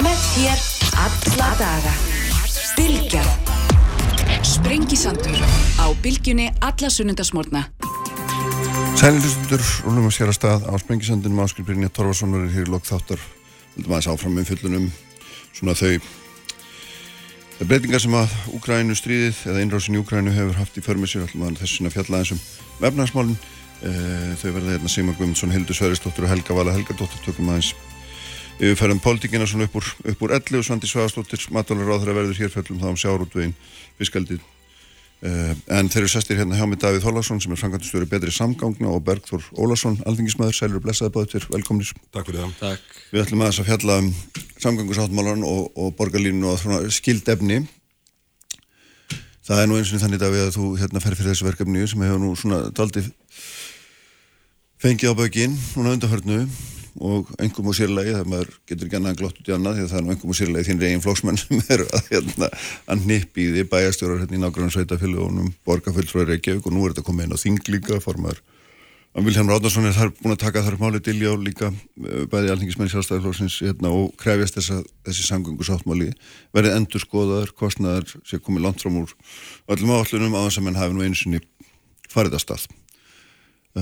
Með þér alla daga. Bilgja. Sprengisandur á Bilgjunni alla sunnundasmórna. Sælilustundur, rúlum að sér að stað á Sprengisandinum áskilbyrjunni Torfarsson verður hér í lok þáttar. Vildum aðeins áfram með fyllunum svona þau breytingar sem að Úgrænu stríðið eða innrásin í Úgrænu hefur haft í alltaf þess að fjalla aðeins um vefnarsmálinn. Uh, þau verða hérna Sima Guðmundsson, Hildur Sverrisdóttur og Helga Vala Helgadóttur tökum aðeins yfirferðum pólitíkina svona upp úr, upp úr elli og Svandi Svagastóttir, matalur á þeirra verður hér fjöllum þá um sjárútvegin, fiskaldið uh, en þeir eru sestir hérna hjá mig Davíð Hólarsson sem er frangatistjóri betri samgangna og Bergþór Ólarsson, alþingismæður, sælur og blessaði báðið til, velkomnir. Takk fyrir það. Takk. Við ætlum aðeins að fjalla um samgangusáttmálan og, og borgarlínu og skildefni Það er nú eins og þannig Davíð að þú hérna fer fyrir þessu verkefni sem hefur nú svona daldið fengið á bögin núna undanhörnu og engum og sérlegi það maður getur ekki annað glott út í annað því að það er nú engum og sérlegi þín reygin flóksmenn sem eru að, hérna, að nippi í því bæjastjórar hérna í nákvæmlega sveitafélagunum borgarfjöldfröður Reykjavík og nú er þetta komið inn á þing líka formar að Vilhelm Ráðnarsson er þar búin að taka þar málið til já líka eh, bæði alþingismenn sjálfstæðarflóksins hérna, og krefjast þessa, þessi sangungu sáttmáli verið endur skoðaður, kostnaðar sem komið langt fram úr öllum áallunum þess að menn hafi nú einu sinni farið að stað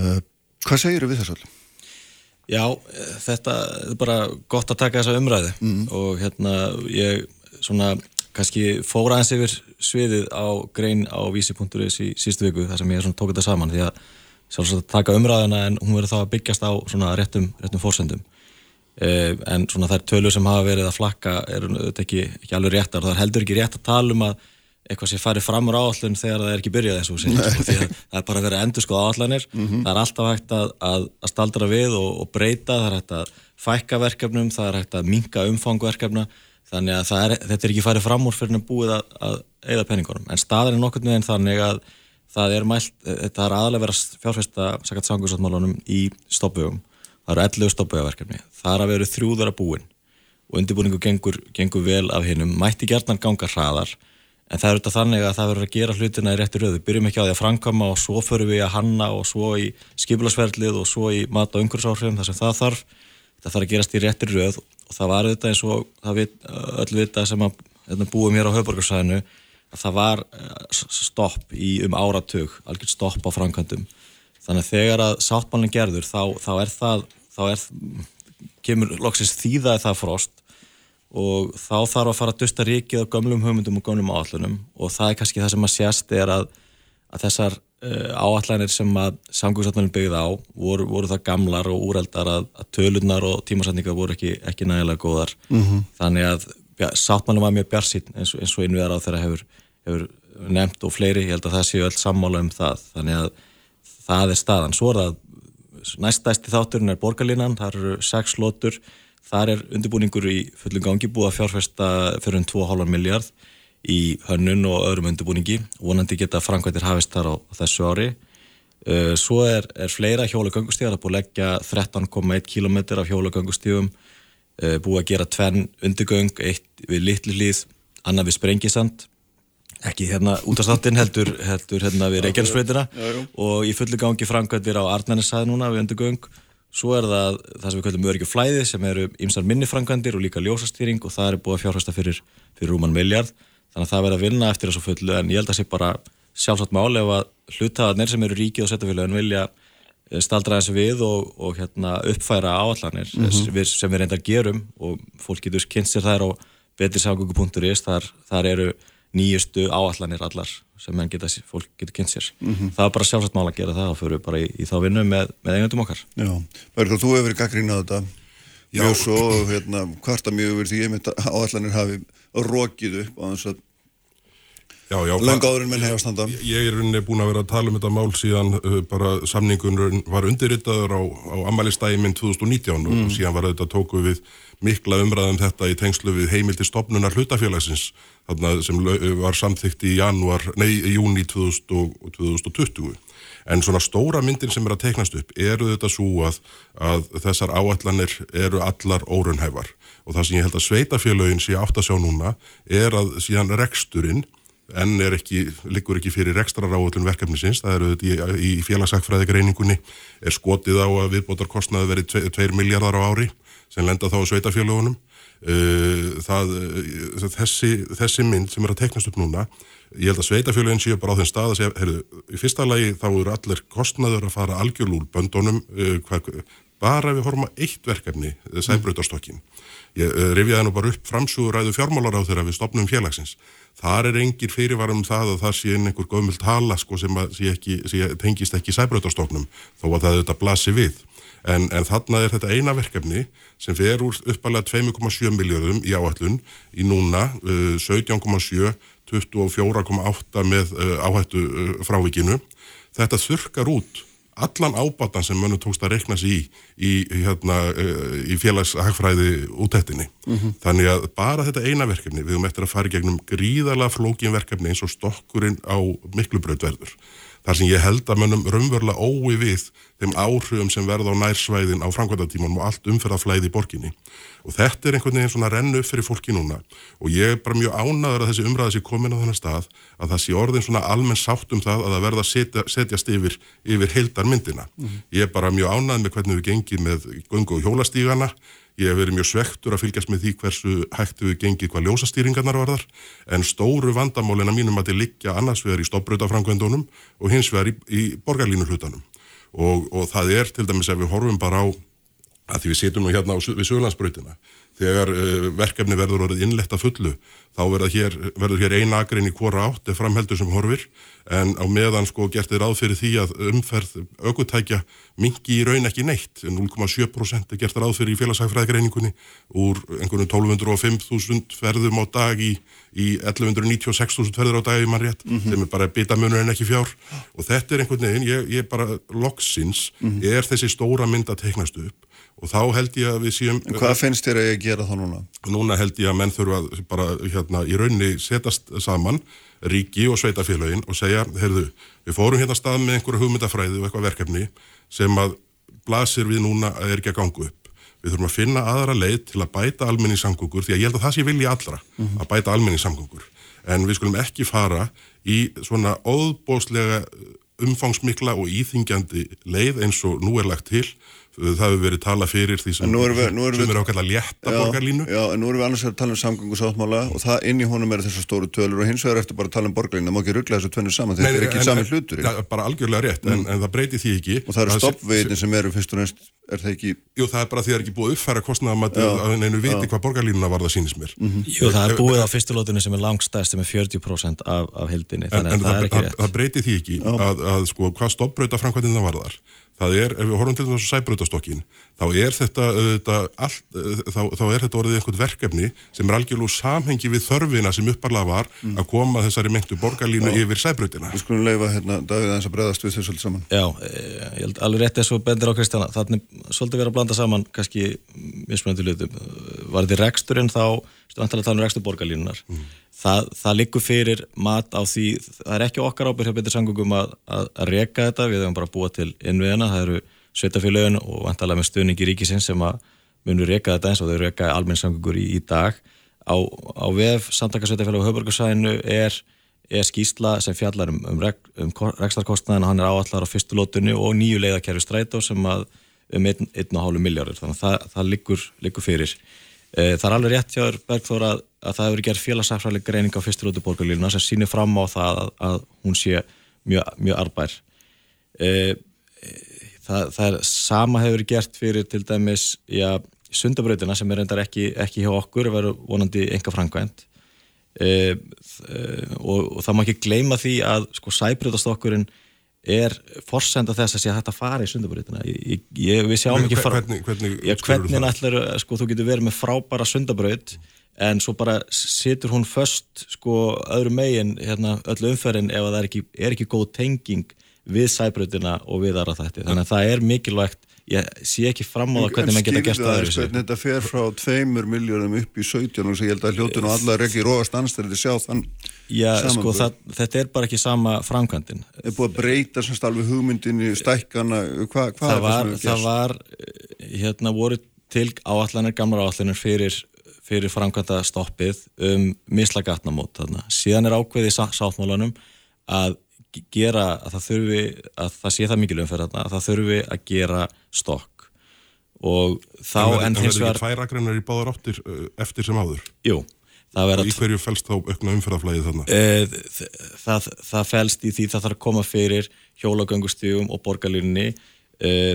uh, Hvað segir við þess allir? Já, þetta er bara gott að taka þessa umræði mm. og hérna ég svona kannski fóra eins yfir sviðið á grein á vísi.is í sístu viku þar sem ég tók þetta saman því að sjálfsagt að taka umræðina en hún verður þá að byggjast á svona réttum, réttum fórsendum eh, en svona þær tölur sem hafa verið að flakka er þetta ekki, ekki alveg réttar. Og það er heldur ekki rétt að tala um að eitthvað sem farir fram úr áallun þegar það er ekki byrjað eins og það er bara að vera endur sko áallanir, mm -hmm. það er alltaf hægt að, að, að staldra við og, og breyta, það er hægt að fækka verkefnum, það er hægt að minka umfangverkefna, þannig að er, þetta er ekki farið fram úr fyrir að búið að, að eða penningunum, en staðar er nokkur með þannig að það er mælt, þetta er aðalega verið að fjárfesta sakat sangursatmálunum í stoppugum, það eru 11 stoppugaverkefni, það er að veru þrjúðara búin og undirbúningu gengur, gengur vel af hinnum, mætti gertnan ganga hraðar en það er auðvitað þannig að það verður að gera hlutina í rétti röðu, byrjum ekki á því að framkama og svo förum við að hanna og svo í skipilagsverðlið og svo í mat- og umhverfsáhrifum þar sem það þarf, það þarf að gerast í rétti röð og það var auðvitað eins og það vit, öll vita sem að hérna, búum hér á höfborgarsæðinu að það var eh, stopp í um áratug, algjörð stopp á framkvæmdum. Þannig að þegar að sáttmálinn gerður þá, þá er það, þá er, kemur loksins þýðaði það frost og þá þarf að fara að dusta ríkið á gömlum hugmyndum og gömlum áallunum og það er kannski það sem að sérst er að, að þessar uh, áallanir sem að samgóðsáttunum byggði á voru, voru það gamlar og úreldar að, að tölunar og tímasætningar voru ekki, ekki nægilega góðar. Mm -hmm. þannig að ja, sáttmálum var mjög bjarsýn eins, eins og innviðar á þeirra hefur, hefur nefnt og fleiri, ég held að það séu öll sammála um það, þannig að það er staðan, svo er það næstæsti þátturinn er borgarlínan, það eru sex lótur Þar er undirbúningur í fullum gangi búið að fjárfesta fyrir um 2,5 miljard í hönnun og öðrum undirbúningi. Vonandi geta framkvæmtir hafist þar á þessu ári. Uh, svo er, er fleira hjólagöngustíðar að búið að leggja 13,1 km af hjólagöngustíðum, uh, búið að gera tvenn undirgöng, eitt við litlu hlýð, annað við sprengisand, ekki hérna út af stattinn heldur, heldur hérna við Reykjanesfröytina og í fullu gangi framkvæmtir á Arnænisæði núna við undirgöng Svo er það það sem við kallum öryggjum flæði sem eru ymsar minnifrangandir og líka ljósastýring og það er búið að fjárhasta fyrir, fyrir rúman miljard. Þannig að það verður að vinna eftir þessu fullu en ég held að það sé bara sjálfsagt máli ef að hlutaðarnir sem eru ríkið og setjafélagin vilja eh, staldra þessu við og, og hérna, uppfæra áallanir mm -hmm. sem við reyndar gerum og fólk getur kynst sér þær á betriságöku.is þar, þar eru nýjustu áallanir allar sem menn geta, fólk getur kynnt sér mm -hmm. það er bara sjálfsagt mál að gera það og fyrir bara í, í þá vinnu með, með eigendum okkar Já, Bergur, þú hefur verið gaggrín á þetta Já. mjög svo, hérna, hvarta mjög verið því ég áallanir hafi rokið upp á þess að lengáðurinn menn hefur standa Ég er unni búin að vera að tala um þetta mál síðan uh, bara samningun var undirritaður á, á amalistægi minn 2019 mm. og síðan var þetta tóku við mikla umræðum um þetta í tengslu við heimildi stopnunar hlutafélagsins sem var samþygt í janúar, nei, í júni 2020 en svona stóra myndin sem er að teiknast upp eru þetta svo að, að þessar áallanir eru allar órunhæfar og það sem ég held að sveitafélagin sé átt að sjá núna er að síðan reksturinn en er ekki, liggur ekki fyrir ekstra ráðullun verkefnisins, það eru í, í félagsakfræði greiningunni er skotið á að viðbótarkostnaði verið 2 miljardar á ári sem lenda þá sveitafélagunum það, þessi, þessi mynd sem er að teknast upp núna ég held að sveitafjölugin séu bara á þeim stað að segja, heyrðu, í fyrsta lagi þá eru allir kostnaður að fara algjörlúl böndunum, uh, bara við horfum að eitt verkefni, sæbröytarstokkin ég uh, rifjaði nú bara upp framsúðuræðu fjármálar á þeirra við stopnum félagsins þar er engir fyrirvarum það að það sé einhver gömul tala sko, sem, að, sé ekki, sé, tengist ekki sæbröytarstoknum þó að það þetta blasi við en, en þarna er þetta eina verkefni sem fer úr uppalega 2,7 miljardum í áætlun í núna uh, 17,7 24,8 með uh, áhættu frávikinu. Þetta þurkar út allan ábatan sem mönnum tókst að rekna sér í í, hérna, uh, í félagshagfræði útættinni. Mm -hmm. Þannig að bara þetta eina verkefni, við höfum eftir að fara í gegnum gríðala flókin verkefni eins og stokkurinn á miklubrautverður þar sem ég held að mönnum raunverulega ói við þeim áhrifum sem verða á nærsvæðin á framkvæmdatímanum og allt umferðaflæði í borginni. Og þetta er einhvern veginn svona rennu upp fyrir fólki núna og ég er bara mjög ánaður að þessi umræða sé komin á þennan stað að það sé orðin svona almenn sátt um það að það verða setja, setjast yfir, yfir heildar myndina. Mm -hmm. Ég er bara mjög ánað með hvernig við gengið með gungu og hjólastígana Ég hef verið mjög svektur að fylgjast með því hversu við gengið hvað ljósastýringarnar varðar en stóru vandamálina mínum að til liggja annars vegar í stoppröytafrangvendunum og hins vegar í, í borgarlínu hlutanum og, og það er til dæmis ef við horfum bara á að því við setjum nú hérna á, við Söglandsbröytina þegar uh, verkefni verður orðið innletta fullu þá hér, verður hér eina agrein í hvora átt eða framheldur sem horfir. En á meðan sko gert þið ráð fyrir því að umferð aukutækja mingi í raun ekki neitt. 0,7% er gert ráð fyrir í félagsæfræðgreiningunni úr einhvern 1205.000 ferðum á dag í, í 1196.000 ferður á dag í mannrétt mm -hmm. sem er bara bitamunur en ekki fjár. Og þetta er einhvern veginn, ég, ég bara loksins mm -hmm. er þessi stóra mynd að teiknast upp og þá held ég að við séum... En hvað finnst þér að ég gera þá núna? Núna held ég að menn þurfa bara hérna í raunni setast saman ríki og sveitafélagin og segja, heyrðu, við fórum hérna stað með einhverju hugmyndafræði og eitthvað verkefni sem að blasir við núna að er ekki að gangu upp. Við þurfum að finna aðra leið til að bæta almenningssamgöngur því að ég held að það sé vilja allra mm -hmm. að bæta almenningssamgöngur. En við skulum ekki fara í svona óðbóslega umfangsmikla og íþingjandi leið eins og nú er lagt til það hefur verið tala fyrir því sem, við, sem við, er ákveðlega létta já, borgarlínu Já, en nú erum við annars að tala um samgöngusáttmála og það inn í honum er þessar stóru tölur og hins vegar eftir bara að tala um borgarlínu, það má ekki ruggla þessu tvennu saman þetta er ekki sami hlutur. Ja, bara algjörlega rétt, mm. en, en það breyti því ekki. Og það eru stoppveitin sem eru fyrst og næst er það ekki Jú, það er bara því að það er ekki búið að uppfæra kostnaðamætti að neinu viti hvað borgarlínuna var það sínist mér. Mm -hmm. Jú, það er búið á fyrstulótunni sem er langstæðst sem er 40% af, af hildinni, þannig að það er ekki rétt. Það breyti því ekki að sko hvað stoppbreyta framkvæmdina varðar það er, ef við horfum til þessu sæbröðastokkin, þá er þetta, þetta all, þá, þá er þetta orðið einhvern verkefni sem er algjörlúg samhengi við þörfina sem upparlega var að koma þessari meintu borgarlínu Já. yfir sæbröðina. Við skulum leifa hérna Davíð að bregðast við þessu alls saman. Já, eh, ég held alveg rétt eins og bendir á Kristjana, þannig svolítið verið að blanda saman kannski mismunandi hlutum. Var þetta reksturinn þá, stundum að tala um rekstur borgarlínunar. Mm það, það likur fyrir mat á því, það er ekki okkar ábyrg hjá betur sangungum að, að, að reyka þetta, við hefum bara búið til innviðina, það eru sveitafélögin og vantalega með stuðningi ríkisins sem að munur reyka þetta eins og þau reyka almenn sangungur í, í dag. Á, á vef samtakarsveitafélag og höfburgarsæðinu er, er skýsla sem fjallar um, um, rek, um rekstarkostnaðin og hann er áallar á fyrstulótunni og nýju leiðakerfi strætó sem að um 1,5 miljárir, þannig að það, það likur, likur fyrir. Eh, það er alveg rétt hjá Bergþór að, að það hefur gerð félagsafræðileg greining á fyrsturlóti borgarlínuna sem sýnir fram á það að, að hún sé mjög, mjög arbær. E, það, það er sama hefur gert fyrir til dæmis já, sundabrautina sem er reyndar ekki, ekki hjá okkur, verður vonandi enga framkvæmt e, og, og það má ekki gleyma því að sko sæbröðastokkurinn er forsenda þess að sé að þetta fara í sundabröðina við sjáum ekki fara hvernig, hvernig, ég, hvernig ætlar, sko, þú getur verið með frábæra sundabröð en svo bara situr hún först sko öðru megin hérna, öll umferðin ef það er ekki, er ekki góð tenging við sæbröðina og við aðra þætti. Þannig að það er mikilvægt ég sé ekki fram á það hvernig maður geta gert það öðru þetta fer frá 2 miljónum upp í 17 og ég held að hljóttun og allar ekki róast anstæðið sjá þann Já, sko, það, þetta er bara ekki sama framkvæmdin. Er búið að breyta semst alveg hugmyndinni stækkana, hva, hvað það var, það var hérna voru til áallanir, gamlar áallanir fyrir, fyrir framkvæmda stoppið um mislagatnamót síðan er ákveðið sáttmálanum að gera að það þurfi að það sé það mikil umferð að það þurfi að gera stokk og þá En, en hins verður vegar ekki tvær akreinar í báðar áttir eftir sem áður? jú, það í hverju fælst þá aukna umferðaflæðið þarna? Eh, þ- það, það felst í því það þarf að koma fyrir hjólagöngustígum og borgarlínni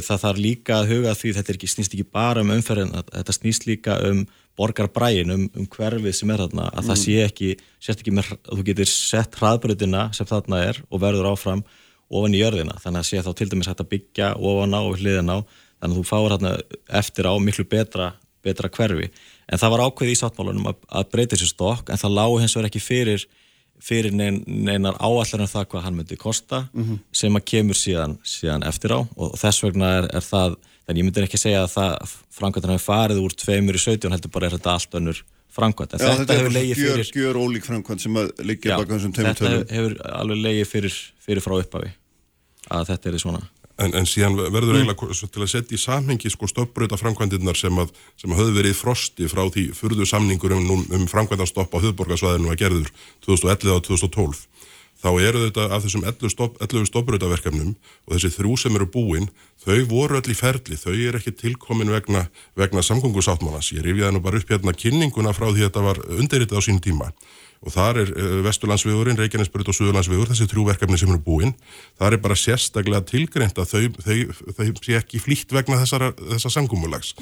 það þarf líka að huga því þetta ekki, snýst ekki bara um umferðin þetta snýst líka um borgarbræin um, um hverfið sem er þarna að það sé ekki, sérst ekki með að þú getur sett hraðbrutina sem þarna er og verður áfram ofan í jörðina. Þannig að sé þá til dæmis hægt að byggja ofan á og hliðin á, þannig að þú fáir þarna eftir á miklu betra, betra hverfi. En það var ákveð í sáttmálunum að, að breyta þessu stokk en það lág hins vegar ekki fyrir fyrir nein, neinar áallar en það hvað hann myndi kosta sem að kemur síðan, síðan eftir á. Og þess vegna er, er það, þannig ég myndi ekki segja að það framkvæmdan hefur farið úr tveimur í 17 heldur bara er þetta allt önnur framkvæmt en Já, þetta, hefur gjör, fyrir gjör ólík framkvæmt sem að liggja já, baka þessum tveimur þetta tölum. hefur, hefur alveg legið fyrir, fyrir frá upphafi að þetta er því svona. En, en síðan verður eiginlega svo til að setja í samhengi sko stoppröta framkvæmdirnar sem að, sem að höfðu verið í frosti frá því furðu samningur um, um framkvæmdarstopp á höfðborgarsvæðinu að gerður 2011 og 2012 þá eru þetta af þessum 11, stopp, 11 stopprötaverkefnum og þessi þrjú sem eru búin þau voru öll í ferli, þau eru ekki tilkomin vegna, vegna samgöngusáttmálans. Ég rifjaði nú bara upp hérna kynninguna frá því að þetta var undirritað á sín tíma. Og þar er uh, Vesturlandsvegurinn, Reykjanesbrut og Suðurlandsvegur, þessi þrjú verkefni sem eru búin, þar er bara sérstaklega tilgreint að þau, þau, þau sé ekki flýtt vegna þessara, þessa sangumulags.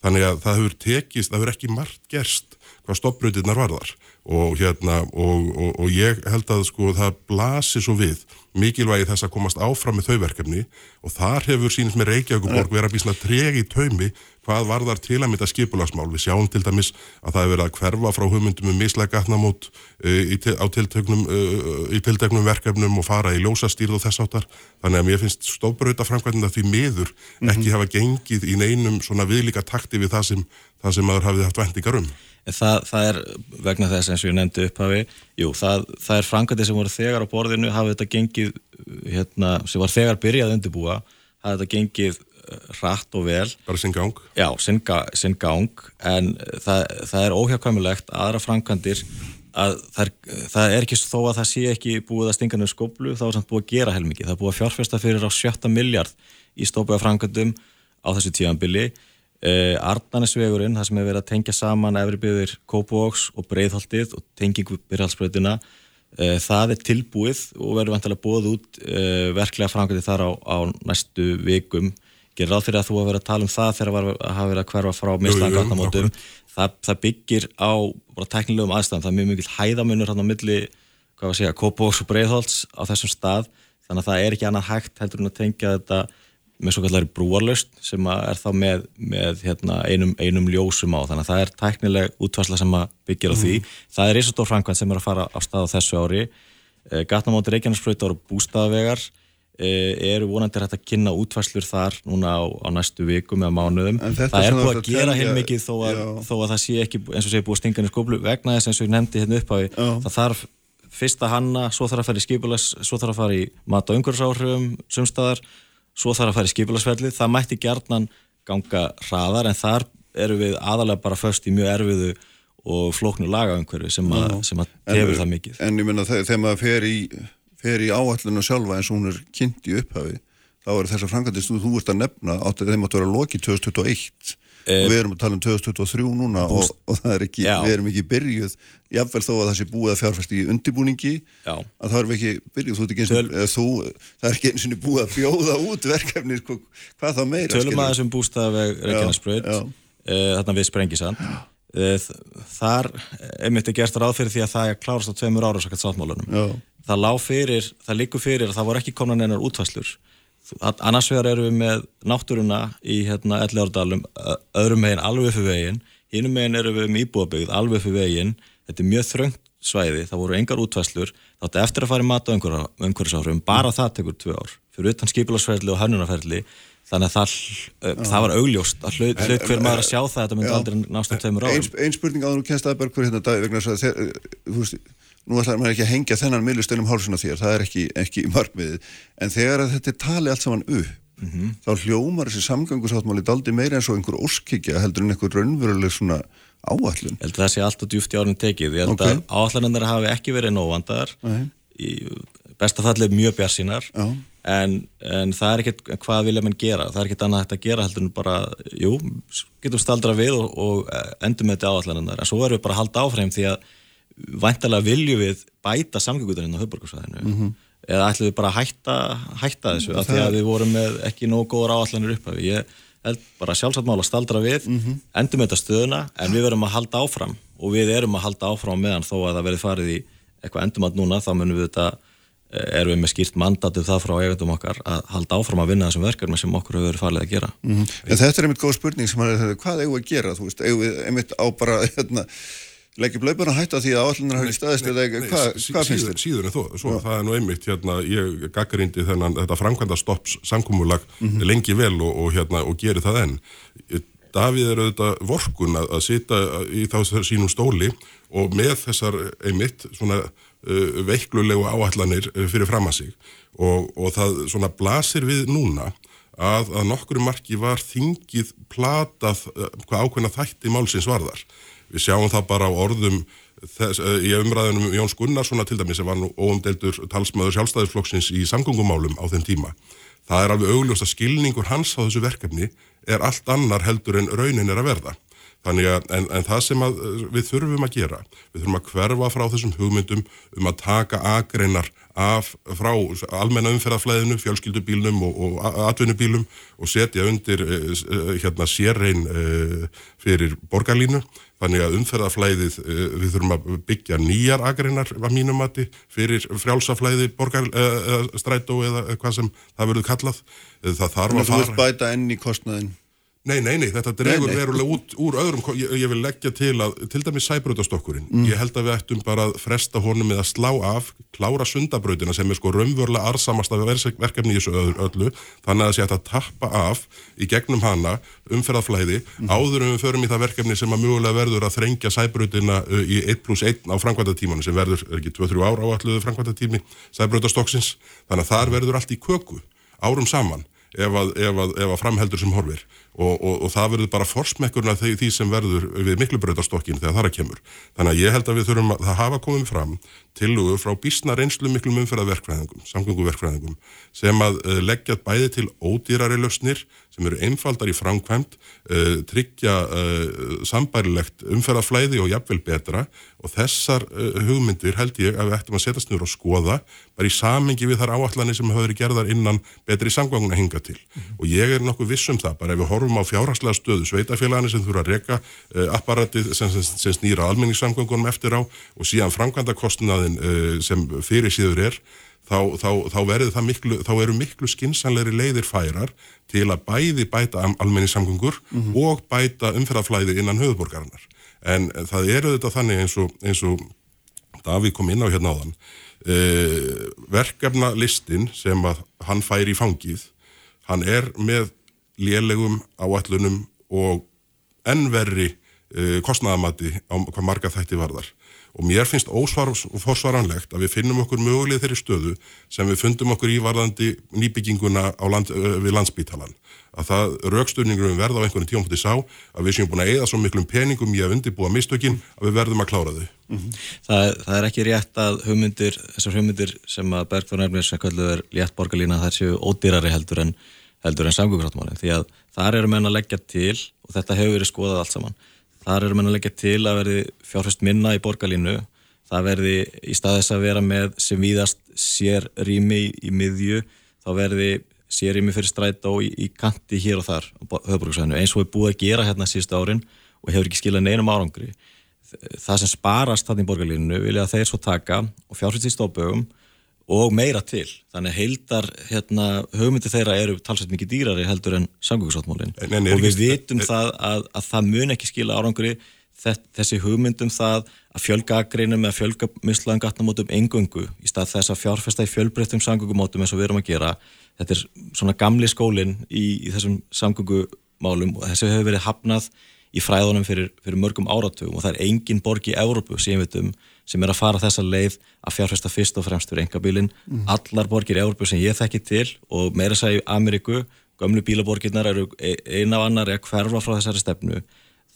Þannig að það hefur tekist, það hefur ekki margt gerst hvað stoppbrautirnar varðar og hérna, og, og, og ég held að sko það blasi svo við mikilvægi þess að komast áfram með þau verkefni og þar hefur sínist með Reykjavíkuborg verið að bísna tregi í taumi hvað varðar til að mynda skipulagsmál. Við sjáum til dæmis að það hefur verið að hverfa frá hugmyndum um mislega gatnamót uh, á tilteknum, uh, í tilteknum verkefnum og fara í ljósastýrð og þess áttar. Þannig að mér finnst stofbrauta framkvæmdina því miður ekki hafa gengið í neinum svona viðlíka takti við það sem, það sem maður hafið haft vendingar um. Það, það er vegna þess eins og ég nefndi upphafi, jú, það, það er framkvæmdi sem voru þegar á borðinu, hafði þetta gengið, hérna, sem var þegar byrjað undirbúa, hafði þetta gengið eh, hratt og vel. Bara sinn gang? Já, sinn, ga, sinn gang, en það, það er óhjákvæmulegt aðra framkvæmdir að það er, það er ekki þó að það sé ekki búið að stinga nefnir skoblu, þá er samt búið að gera heilmikið. Það er búið að fjárfesta fyrir á sjötta miljard í stópaða framkvæmdum á þessu tíanbili Uh, Arnanesvegurinn, það sem hefur verið að tengja saman efri byggðir Kópavóks og Breiðholtið og tengingu byrjaldsbreytina uh, það er tilbúið og verður vantilega búið út uh, verklega framkvæmdi þar á, á næstu vikum. Gerir ráð fyrir að þú að vera að tala um það þegar var að hafa verið að hverfa frá mislangatnamótum það, það byggir á bara teknilegum aðstæðan, það er mjög mikil hæðamunur hann á milli, hvað var að segja, Kópavóks og Breiðholts á þessum stað, þannig að það er ekki annað hægt heldur en að tengja þetta með svo kallari brúarlaust sem er þá með, með hérna, einum, einum ljósum á þannig að það er tæknileg útvarsla sem byggir á því. Mm. Það er Ísastór Frankvænt sem er að fara á stað á þessu ári eh, Gatnamóti Reykjanesbröytar og bústaðavegar eh, eru vonandi hægt að kynna útvarslur þar núna á, á næstu vikum eða mánuðum. Það er búið að gera heilmikið þó, þó að það sé ekki eins og sé búið að stinga henni skóplu vegna þess eins og ég nefndi hérna upp á því það þarf fyrst að hanna, svo þarf að fara í skipulas svo þarf að fara í mat- og umhverfisáhrifum sumstaðar svo þarf að fara í skipilagsferðlið, það mætti gjarnan ganga hraðar en þar eru við aðalega bara först í mjög erfiðu og flóknu lagaumhverfi sem, sem að tefur það mikið. En ég menna þegar maður fer í, fer í áallinu sjálfa eins og hún er kynnt í upphafi, þá er þess að framkvæmdist þú ert að nefna átt að þeim að vera lokið 2021 e og við erum að tala um 2023 núna og, og það er ekki, Já. við erum ekki byrjuð jáfnveil þó að það sé búið að fjárfæst í undibúningi Já. að það er ekki byrjuð. Þú, ekki Töl... þú, það er ekki eins og búið að bjóða út verkefni sko, hvað þá meira Tölum að þessum bústafeg Reykjanesbröð þarna við Sprengisand. Þar einmitt er gert ráð fyrir því að það er klárast á tveimur ára svo kallt sáttmálunum það lág fyrir, það líkur fyrir að það voru ekki konan einar útfæslur annars vegar eru við með náttúruna í hérna Ellegárdalum öðrum meginn alveg fyrir veginn. Hinnum meginn eru við með íbúabegð alveg fyrir veginn. Þetta er mjög þröngt svæði það voru engar útvæslur þátti eftir að fara í mat og umhverfisáfrum bara það tekur tvö ár. Fyrir utan skipilagsferðli og hannunarferðli þannig að það, uh, það var augljóst að hlut, hver maður að sjá það þetta myndi aldrei nást um tveimur árum. Einn ein spurning áður og kennst aðberg hver hérna dag vegna þess að nú ætlar maður ekki að hengja þennan millustelum hálsuna þér, það er ekki, ekki markmiðið, en þegar þetta er tali allt saman upp, mm -hmm. þá hljómar þessi samgangusáttmáli daldi meira eins og einhver óskikja heldur en einhver raunveruleg svona áallun. Ég held að það sé alltaf djúft í árun tekið, ég held okay. að áallanendar hafi ekki verið nóvandar, í besta fallið mjög bjart sínar, en, en það er ekkert hvað vilja mann gera, það er ekkert annað hægt að gera heldur en bara, jú, getum staldra við og, og endum þetta áallanandar en svo erum við bara að halda áfram því að væntalega viljum við bæta samgönguturinn á höfburgarsvæðinu mm -hmm. eða ætlum við bara að hætta, hætta þessu af því að við vorum með ekki nóg góður áallanir upp ég held bara sjálfsagt mála staldra við mm -hmm. endum þetta stöðuna en við verum að halda áfram og við erum að halda áfram meðan þó að það verði farið í eitthvað endum að núna þá munum við þetta Eh, erum við með skýrt mandatu það frá eigandum okkar að halda áfram að vinna þessum verkefni sem okkur hefur verið farið að gera mm -hmm. en Þetta er einmitt góð spurning sem er hvað eigum við að gera, þú veist, eigum við einmitt á bara hérna, leggjum löpun að hætta því að allunar hafi staðist eða hvað hva finnst þér? Síður en þó, svo, það er nú einmitt hérna, ég gaggarindi þennan þetta framkvæmda stopps samkúmulag mm -hmm. lengi vel og, og, hérna, og gerir það enn Davíð er auðvitað vorkun að, að sita í þá sínum stóli og með þessar einmitt svona uh, veiklulegu áallanir uh, fyrir fram að sig og, og það svona blasir við núna að, að nokkru marki var þingið platað uh, hvað ákveðna þætti málsins varðar. Við sjáum það bara á orðum þess, uh, í umræðunum Jóns Gunnarssona til dæmis sem var nú óumdeldur talsmaður sjálfstæðisflokksins í samgöngumálum á þeim tíma. Það er alveg augljóst að skilningur hans á þessu verkefni er allt annar heldur en raunin er að verða. Þannig að, en, en það sem að, við þurfum að gera, við þurfum að hverfa frá þessum hugmyndum um að taka agreinar af, frá almenna umferðaflæðinu, fjölskyldubílnum og, og atvinnubílum og setja undir eh, eh, hérna sérrein eh, fyrir borgarlínu. Þannig að umferðaflæðið, eh, við þurfum að byggja nýjar agreinar af mínum mati fyrir frjálsaflæði, borgarstrætó eða hvað sem það verður kallað. Það þarf að fara... Þú vilt bæta enn í kostnaðin? Nei, nei, nei, þetta dregur verulega út úr öðrum, ég, ég vil leggja til að, til dæmis sæbröðastokkurinn, mm. ég held að við ættum bara að fresta honum með að slá af, klára sundabröðina sem er sko raunvörlega arsamast af verkefni í þessu öllu, þannig að það sé að tappa af í gegnum hana umferðaflæði, mm. áður en við förum í það verkefni sem að mjögulega verður að þrengja sæbröðina í 1 plus 1 á framkvæmdatímanu sem verður, er ekki 2-3 ára áalluðu framkvæmdatími sæbröðastokksins, þannig að þar verður allt í köku árum saman ef að, ef að, ef að framheldur sem horfir og, og, og það verður bara forsmekkurna því, því sem verður við miklubröðarstokkin þegar það er að kemur. Þannig að ég held að við þurfum að það hafa komið fram tilugur frá bísna reynslu miklum umferðarverkfræðingum, samgönguverkfræðingum sem að uh, leggja bæði til ódýrari lausnir sem eru einfaldar í framkvæmt, uh, tryggja uh, sambærilegt umferðarflæði og jafnvel betra og þessar hugmyndir held ég að við ættum að setjast nýra og skoða bara í samengi við þar áallanir sem hafa verið gerðar innan betri samganguna hinga til mm -hmm. og ég er nokkuð vissum það bara ef við horfum á fjárhagslega stöðu sveitafélagani sem þurfa að reyka apparatið sem, sem, sem snýra almenningssamgangunum eftir á og síðan framkvæmda kostnaði markaðin uh, eh, sem fyrir síður er þá, þá, þá miklu þá eru miklu skinsanleiri leiðir færar til að bæði bæta almenni samgöngur mm -hmm. og bæta umferðaflæði innan höfuborgarinnar en það eru þetta þannig eins og, eins og Davík kom inn á hérna áðan uh, verkefna listin sem að hann fær í fangið hann er með lélegum áallunum og ennverri uh, kostnæðamatti á hvað marga þætti varðar og mér finnst óforsvaranlegt að við finnum okkur möguleg þeirri stöðu sem við fundum okkur ívarðandi nýbygginguna land, við landsbítalan að það rauksturningur við verða á einhvern tíum sá að við séum búin að eða svo miklum peningum í að undirbúa mistökin að við verðum að klára þau. Mm -hmm. það, það er ekki rétt að hugmyndir, þessar hugmyndir sem að Bergþór Nærmir sem kalluð er létt borgarlína þær séu ódýrari heldur en, en samgöngráttmáli því að þar eru menn að leggja til og þetta hefur verið skoðað allt saman þar eru mann að leggja til að verði fjárfæst minna í borgarlínu. Það verði í staðis að vera með sem víðast sér rými í, í miðju, þá verði sér rými fyrir stræta og í, í kanti hér og þar eins og við búið að gera hérna síðustu árin og hefur ekki skilað neinum árangri. Það sem sparast þarna í borgarlínu vilja að þeir svo taka og fjárfæst í stópögum og meira til. Þannig heildar hérna, hugmyndi þeirra eru talsveit mikið dýrari heldur en samgöngusáttmálinn og við vitum það að, að það mun ekki skila árangri þessi hugmyndum það að fjölga agreinum eða fjölga mislaðan gatnamótum engöngu í stað þess að fjárfesta í fjölbreyttum samgöngumótum eins og við erum að gera. Þetta er svona gamli skólinn í, í þessum samgöngumálum og þessi hefur verið hafnað í fræðunum fyrir, fyrir mörgum áratugum og það er engin borg í Európu sem við veitum sem er að fara þessa leið að fjárfesta fyrst og fremst fyrir engabílin. Mm. Allar borgir í Európu sem ég þekki til og meira sæði Ameríku, gömlu bílaborgirnar eru e, eina af annar að hverfa frá þessari stefnu.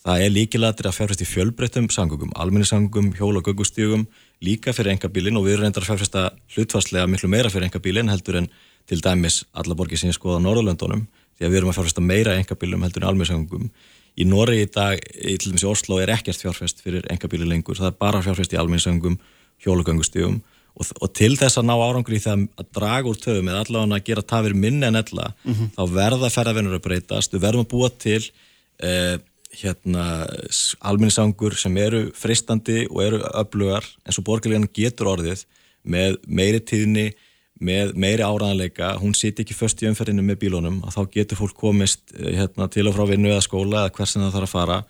Það er líkilatir að fjárfesta í fjölbreyttum sangungum, alminnisangungum, hjól- og göggustígum, líka fyrir engabílin og við erum reyndar að fjárfesta hlutvarslega miklu meira fyrir engabílin heldur en til dæmis alla borgir sem ég skoða á Norðurlöndunum því að við erum að fjárfesta meira engabílum heldur en almenningssangum í Norri í dag, í til dæmis í Oslo er ekkert fjárfest fyrir engabíli lengur. Það er bara fjárfest í almenningssangum, hjólugöngustígum og, og til þess að ná árangur í það að draga úr töfum eða allavega að gera tafir minni en ella mm -hmm. þá verða ferðarvinnur að breytast, við verðum að búa til eh, hérna almenningssangur sem eru fristandi og eru öflugar eins og borgarlegan getur orðið með meiri tíðni með meiri áraðanleika, hún siti ekki först í umferðinu með bílunum, að þá getur fólk komist eh, hérna, til og frá vinnu eða skóla eða hversin það þarf að fara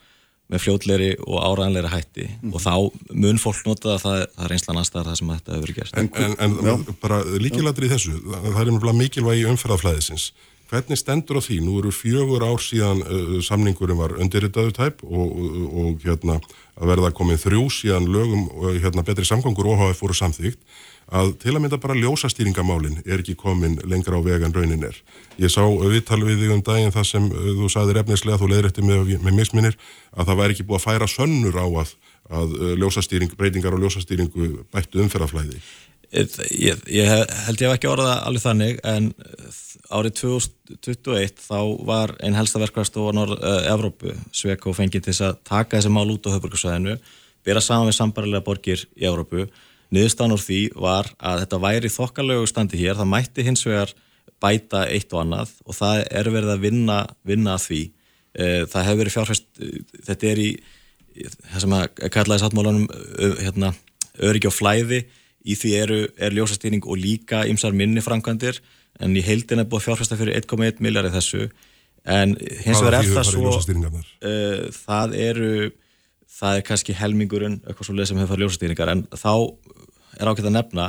með fljótleiri og áraðanleiri hætti mm. og þá mun fólk nota að það, það er einslan aðstæðar það sem þetta hefur gerst. En, en, en bara líkilættir í þessu, það er mjög mikilvægi umferðaflæðisins. Hvernig stendur á því? Nú eru fjögur ár síðan uh, samningurum var undirritaðu tæp og, og, og hérna að verða komið þrjú síðan lögum uh, hérna betri samgangur OHF voru samþýgt að til að mynda bara ljósastýringamálin er ekki komin lengra á vegan raunin er. Ég sá viðtal við þig um daginn það sem uh, þú saðir efnislega, þú leiðrætti með, með misminir, að það væri ekki búið að færa sönnur á að, að uh, ljósastýring, breytingar og ljósastýringu bættu umferðaflæði. Ég, ég held ég hef ekki orðað alveg þannig en árið 2021 þá var einn helsta verkvæmst á Evrópu, Sveko fengið til að taka þessi mál út á höfbrukarsvæðinu, bera saman við sambarilega borgir í Evrópu niðurstaðan úr því var að þetta væri þokkalögu standi hér, það mætti hins vegar bæta eitt og annað og það er verið að vinna, vinna að því. Eh, það hefur verið fjárfæst þetta er í það sem að kallaði sáttmálanum hérna, öryggi og flæði. Í því eru, er ljósastýring og líka ymsar minni framkvæmdir en í heildin er búið fjárfæsta fyrir 1,1 miljard í þessu. En hins vegar er það svo uh, það eru það er kannski helmingurinn eitthvað svo leið sem hefur ljósastýringar en þá er ákveðt að nefna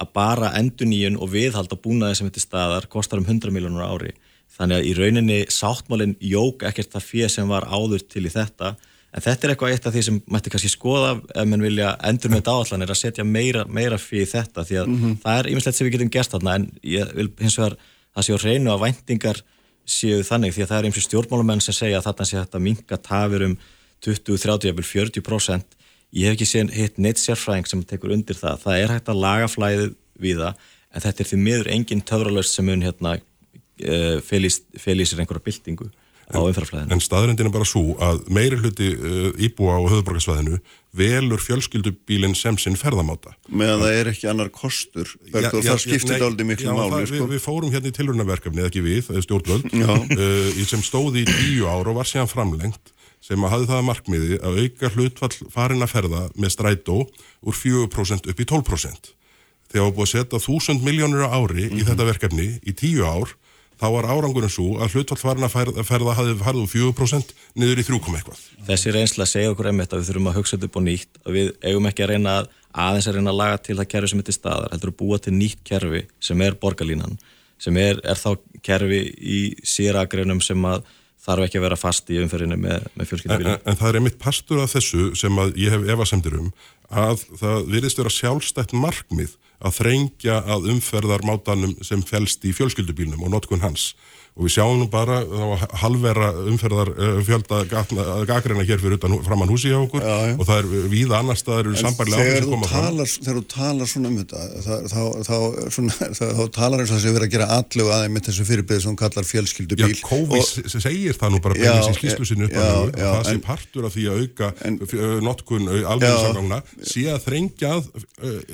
að bara enduníun og viðhald á búnaði sem þetta staðar kostar um 100 miljónur ári. Þannig að í rauninni sáttmálinn jók ekkert það fyrir sem var áður til í þetta. En þetta er eitthvað eitt af því sem mætti kannski skoða ef mann vilja endur með þetta áallan er að setja meira, meira fyrir þetta því að mm -hmm. það er yfirleitt sem við getum gert þarna. En ég vil hins vegar það séu reynu að væntingar séu þannig því að það er eins og stjórnmálumenn sem segja að þarna sé þetta minga tafir um 20, 30, 40% ég hef ekki séð hitt neitt sérfræðing sem tekur undir það, það er hægt að laga flæðið við það, en þetta er því miður engin töfralöst sem mun hérna uh, fel í sér einhverja byltingu á umfæraflæðinu. En staðrindin er bara svo að meiri hluti uh, íbúa á höfuborgarsvæðinu velur fjölskyldubílinn sem sinn ferðamáta. Meðan það er ekki annar kostur, Bergur, og það skiptir aldrei miklu máli. Sko. Við, við fórum hérna í tilhörnaverkefni, ekki við, stjórnvöld, uh, sem stóði í tíu ára og var síðan framlengt sem að hafi það markmiði að auka hlutfall farin að ferða með strætó úr 4% upp í 12%. Þegar við búum að setja 1000 miljónur á ári mm -hmm. í mhm. þetta verkefni í 10 ár, þá var árangurinn svo að hlutfall farin að ferða hafi farið úr 4% niður í 3, eitthvað. Þessi reynsla segja okkur einmitt að við þurfum að hugsa þetta upp og nýtt, að við eigum ekki að reyna að aðeins að reyna að laga til það kerfi sem er staðar, heldur að búa til nýtt kerfi sem er borgarlínan, sem er, er þá kerfi í síragreinum sem að þarf ekki að vera fast í umferðinu með, með fjölskyldubílum. En, en það er einmitt pastur af þessu sem ég hef evasemdir um að það virðist vera sjálfstætt markmið að þrengja að umferðarmátanum sem fælst í fjölskyldubílnum og notkun hans og við sjáum nú bara halvera umferðar uh, fjölda gagreina hér fyrir utan framann húsi á okkur. Já, já. og það er víða annar staðar eru sambarlega áður sem koma fram. Þegar þú talar svona um þetta þá, þá, þá, svona, þá talar eins og það sé verið að gera allu aðeins með þessu fyrirbyrð sem kallar fjölskyldubíl Já, Kóvis segir það nú bara beinir sér skýslu sinni upp að það sé partur af því að auka en, notkun alveg sé að þrengja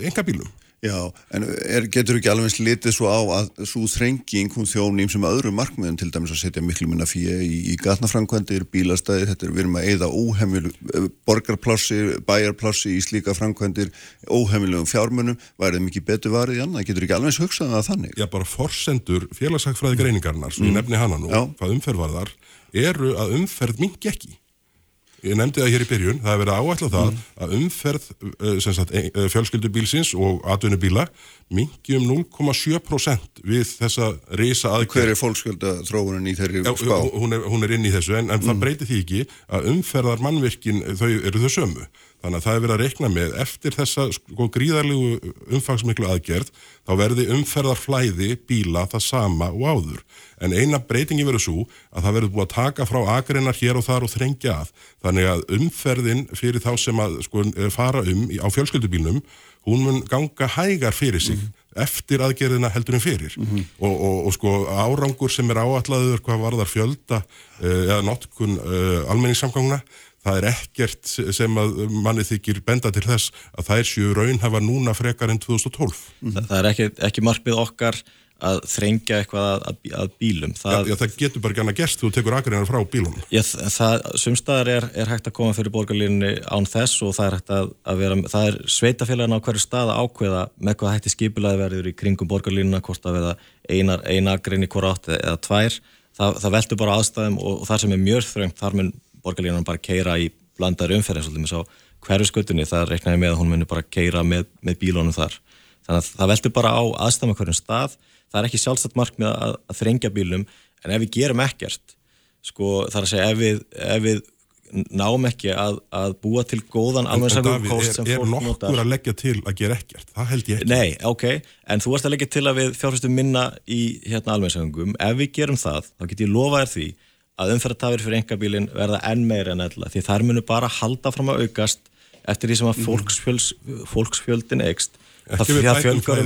enga bílum Já, en er, getur ekki alveg slitið svo á að svo þrenging hún þjóným sem öðru markmiðum til dæmis að setja miklu minna fyrir í, í gatnafrankvæmdir, bílastæðir, þetta er við erum að eigða óheimil borgarplássi, bæjarplássi í slíka frankvæmdir, óheimilegum fjármunum, værið mikið betur varið í annað, getur ekki alveg hugsað að þannig? Já, bara forsendur félagsækfræði greiningarnar, svo ég mm. nefni hana nú, Já. hvað umferðvarðar, eru að umferð mingi ekki. Ég nefndi það hér í byrjun, það hefur verið áætlað það mm. að umferð eh, sagt, eh, fjölskyldubílsins og atvinnubíla mingi um 0,7% við þessa reysa aðkvæm. Hver er fólksköldaþróunin í þeirri spá? Hún er, hún er inn í þessu en, en mm. það breytir því ekki að umferðar mannverkin þau eru þau sömu. Þannig að það er verið að rekna með eftir þessa sko gríðarlegu umfangsmiklu aðgerð þá verði umferðarflæði bíla það sama og áður. En eina breytingi verður svo að það verður búið að taka frá agreinar hér og þar og þrengja að. Þannig að umferðin fyrir þá sem að sko fara um á fjölskyldubílnum hún mun ganga hægar fyrir sig mm. eftir aðgerðina heldur en fyrir Mhm. og, og, og sko árangur sem er áallaður hvað varðar fjölda uh, eða notkun uh, almenningssamgangna það er ekkert sem að manni þykir benda til þess að þær séu raun hafa núna frekar en 2012 Þa, það er ekki, ekki markmið okkar að þrengja eitthvað að, að, bílum. Það, Já, já, það getur bara gana gerst þú tekur akriðan frá bílunum. Já, það, sumstaðar er, er hægt að koma fyrir borgarlínunni án þess og það er hægt að, að vera, það er sveitafélagin á hverju stað að ákveða með hvað hætti skipulaði verður í kringum borgarlínuna, hvort að verða einar, einar grein í hvora átt eða, eða tvær, það, það veldur bara aðstæðum og, og það sem er mjög þröngt, þar mun borgarlínunan bara keira í blandar umferðin, svolítið með svo hverju skutunni, það reiknaði með að hún muni bara keira með, með bílónum þar. Þannig að það veldur bara á aðstæðum hverjum stað, það er ekki sjálfstætt markmið að, að þrengja bílum, en ef við gerum ekkert, sko þar að segja ef við, ef við náum ekki að, að búa til góðan En, en alveg Davíð, er, er nokkur að leggja til að gera ekkert? Það held ég ekki. Nei, ok, en þú varst að leggja til að við fjárhustum minna í hérna almennsöngum. Ef við gerum það, þá get ég lofa þér því að umferðartafir fyrir engabílin verða enn meira en eðla, því þær munu bara halda fram að aukast eftir því sem að fólksfjöls, fólksfjöldin eikst.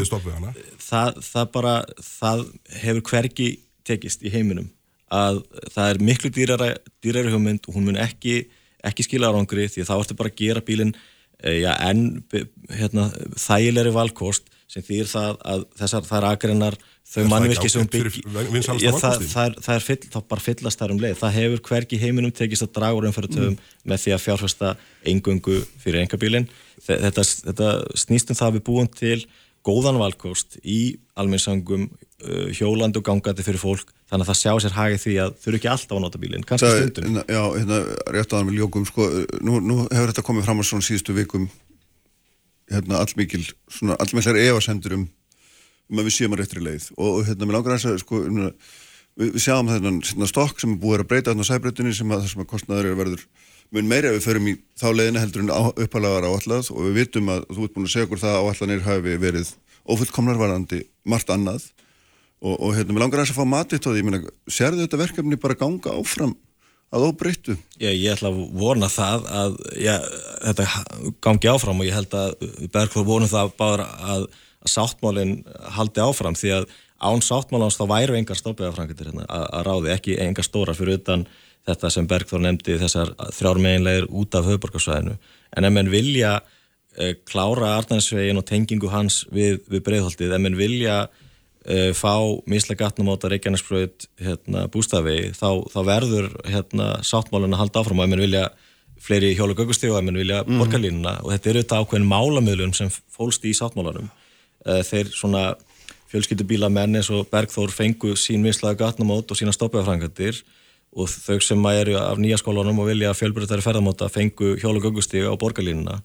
Stoppið hana. Það, það bara, það hefur hvergi tekist í heiminum að það er miklu dýrara, dýrara hugmynd og hún mun ekki, ekki skila árangri því þá ertu bara að gera bílinn ja, enn hérna, þægilegri valkost sem þýr það að þessar þær agreinar þau mannvirki sem bygg ja, það, það, það er fyll, þá bara fyllast þær um leið. Það hefur hvergi heiminum tekist að draga úr umfyrirtöfum mm. með því að fjárfesta engöngu fyrir engabílinn þetta, þetta snýstum það að við búum til góðan valkost í almennsangum uh, hjólandi og gangandi fyrir fólk þannig að það sjá sér hagið því að þau eru ekki alltaf að nota bílinn, kannski Það, stundum. Já, hérna, rétt aðan með ljókum sko, nú, nú hefur þetta komið fram á svona síðustu vikum hérna, allmikil svona allmiklar efasendur að við séum að réttri leið. Og, og hérna, mér langar að sko, um, við, við sjáum þennan hérna, stokk sem er búið að breyta á sæbreytunni sem að það sem að kostnaður er verður mun meira ef við förum í þá leiðina heldur en upphælaðar áallad og við vitum að þú ert búin að segja okkur það að áallanir hafi verið ofullkomnar varandi margt annað. Og, og hérna, mér langar að fá matið tóði, ég meina, sérðu þetta verkefni bara ganga áfram að óbreyttu? Ég, ég ætla að vona það að já, þetta gangi áfram og ég held að Bergfór vonum það bara að, að sáttmálinn haldi áfram því að án sáttmálans þá væru engar stofbegafrangitir hérna, að, ráði, ekki engar stórar fyrir utan þetta sem Bergþór nefndi þessar þrjármeginleir út af höfuborgarsvæðinu en ef menn vilja e, klára Arnarsvegin og tengingu hans við, við breyðholtið, ef menn vilja e, fá mislega gatnumóta Reykjanesbröð hérna, bústafi þá, þá verður hérna, sáttmálun að halda áfram. Og ef menn vilja fleiri hjóla gögustíu og ef menn vilja mm. borgarlínuna. Og þetta eru þetta ákveðin málamöðlun sem fólst í sáttmálunum e, þeir svona fjölskyldubíla menn eins og Bergþór fengu sín mislega gatnumót og sína stoppiðafrangandir og þau sem eru af nýja skólanum og vilja fjölbreytari ferðamóta fengu hjóla gögustíu á borgarlínuna.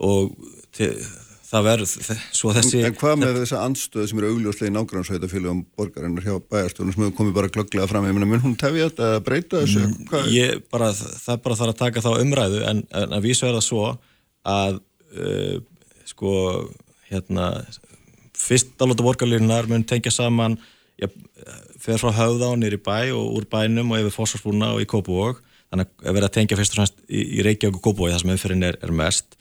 Og það verður svo þessi... En hvað með þessa andstöð sem eru augljóslega í nágrannsveitafélagum borgarinnar hjá bæjarstjónum sem hefur komið bara glögglega fram, ég meina, mun hún tefja þetta að breyta þessu? Mm, ég, bara, það er bara þar að taka þá umræðu en, en að vísu er það svo að uh, sko, hérna fyrst alveg borgarlínunar mun tengja saman já, fer frá höfða og nýri bæ og úr bænum og yfir fósfarsbúna og í Kópavóg þannig að verða að tengja fyrst og fremst í, í Reykjavík og Kópavói þar sem umferðin er, er mest.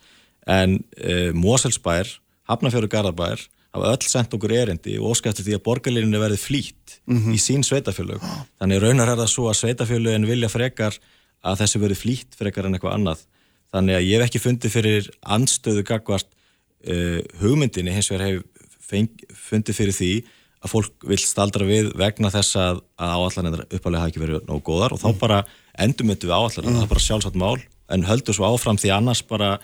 En uh, Moselsbær, Hafnafjörður Garðabær hafa öll sendt okkur erindi og óskæfti því að borgarlinni verði flýtt mm -hmm. í sín sveitafjölug þannig raunar er það svo að sveitafjölugin vilja frekar að þessi verði flýtt frekar en eitthvað annað. Þannig að ég hef ekki fundið fyrir anstöðu gagvart uh, hugmyndinni hins vegar hef fundið fyrir því að fólk vil staldra við vegna þess að, að áallanir uppalega hafa ekki verið nógu góðar og þá bara endumöndu við áallanir, mm. það er bara sjálfsagt mál en höldur svo áfram því annars bara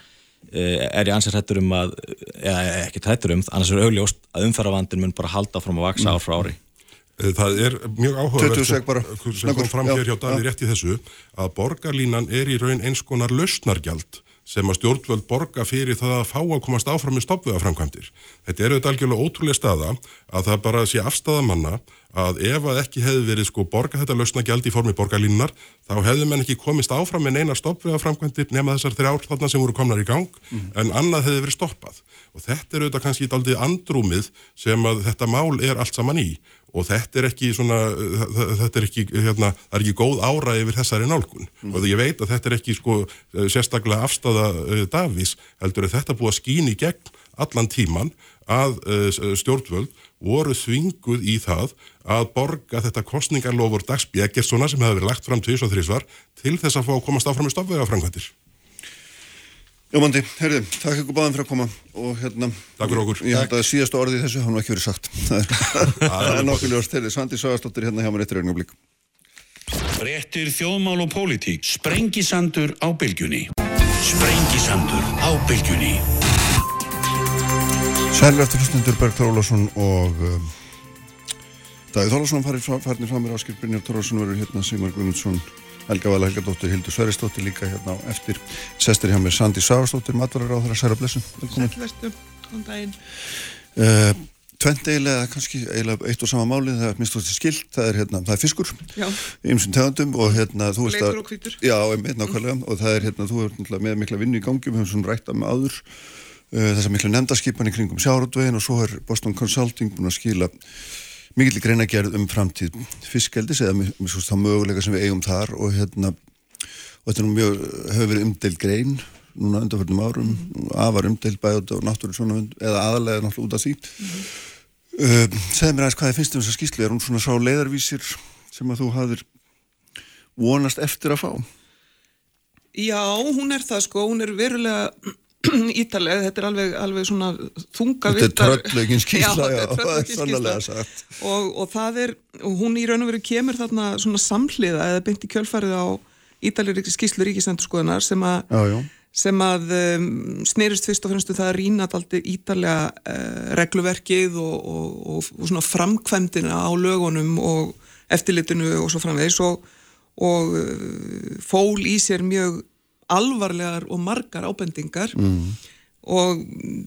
er ég ansið hrættur um að eða ekki hrættur um, annars er augljóst að umferðavandin mun bara halda fram að vaksa ár frá ári. Það er mjög áhugavert sem kom fram hér hjá Dali rétt í þessu að borgarlínan er í raun eins konar lausnargjald sem að stjórnvöld borga fyrir það að fá að komast áfram með stoppvöðaframkvæmdir. Þetta er auðvitað algjörlega ótrúlega staða að það bara sé afstafa manna að ef að ekki hefði verið sko borga þetta lausnagjald í formi borgarlínunar þá hefði menn ekki komist áfram með neina stoppvöðaframkvæmdir nema þessar þrjár þarna sem voru komnar í gang mm. en annað hefði verið stoppað og þetta er auðvitað kannski aldrei andrúmið sem að þetta mál er allt saman í og þetta er ekki svona, þetta er ekki, hérna, það er ekki góð ára yfir þessari nálgun mm. og ég veit að þetta er ekki sko sérstaklega afstafa uh, Davís, heldur að þetta búið að skýna í gegn allan tíman að uh, stjórnvöld voru þvinguð í það að borga þetta kostningarlofur dagsbjeggersona sem hefur verið lagt fram tvís og þrísvar til þess að fá að komast áfram í stofvega framkvæmtir. Jómandi, herði, takk ykkur báðum fyrir að koma og hérna, Takk fyrir okkur. ég held að síðast orðið þessu hann var ekki verið sagt. Það er nokkuð ljóst, herði, Svandi Sáastóttir hérna hjá mér eftir auðvitað blík Frettir þjóðmál og pólitík. Sprengisandur á bylgjunni. Sprengisandur á bylgjunni. Sæli eftir hlustundur Berg Þórlásson og um, farir farnir frá mér Áskil Brynjar Þórlásson verður hérna Sigmar Guðmundsson Helga Vala Helgadóttir, Hildur Sveristóttir líka hérna á eftir. Sestir hjá mér Sandi Sáastóttir, matvarar á þeirra Særa Blessun. Velkomin. Sælverstu, góðan daginn. uh, Tvent eiginlega, kannski eiginlega eitt og sama máli, það er minnst þú þetta skilt það er, hérna, það er fiskur í ymsum tegundum og hérna þú veist Bleikur og hvítur. Já, einmitt nákvæmlega. Og það er hérna, þú er náttúrulega með mikla vinnu í gangi við höfum svona rætta með áður uh, þessar mikla nefndaskipan í kringum sjáratvegin og svo er Boston Consulting búin að skila mikill greinagerð um framtíð fiskeldis eða þá möguleika sem við eigum þar og hérna og þetta er nú mjög, hefur verið umdeild grein núna undanförnum árum afar umdeild bæði og náttúrulega svona eða aðalega náttúrulega út af því. Uh, segð mér aðeins hvað þið finnst um þessa skýslu er hún svona sá leiðarvísir sem að þú hafðir vonast eftir að fá? Já, hún er það sko, hún er verulega ítaleg, þetta er alveg, alveg svona þunga Þetta er trölllegin skýsla, já, það er sannlega sagt. og, og það er, og hún í raun og veru kemur þarna svona samhliða eða beint í kjölfarið á ítalegri skýslu ríkisendurskoðunar sem að sem að um, snerist fyrst og fremst um það að rýna alltaf ítalega uh, regluverkið og, og, og, og svona framkvæmdina á lögunum og eftirlitinu og svo framvegis og, og uh, fól í sér mjög alvarlegar og margar ábendingar. Mm. og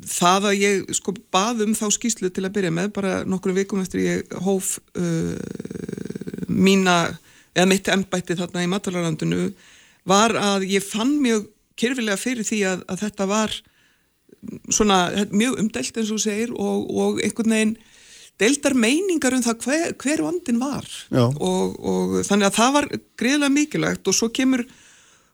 það að ég sko bað um þá skýslu til að byrja með bara nokkru vikum eftir ég hóf uh, mína eða mitt embætti þarna í matalalandinu var að ég fann mjög kyrfilega fyrir því að, að þetta var svona mjög umdelt eins og segir og, og einhvern veginn deildar meiningar um það hver, hver vandin var. Og, og þannig að það var greiðlega mikilvægt. Og svo kemur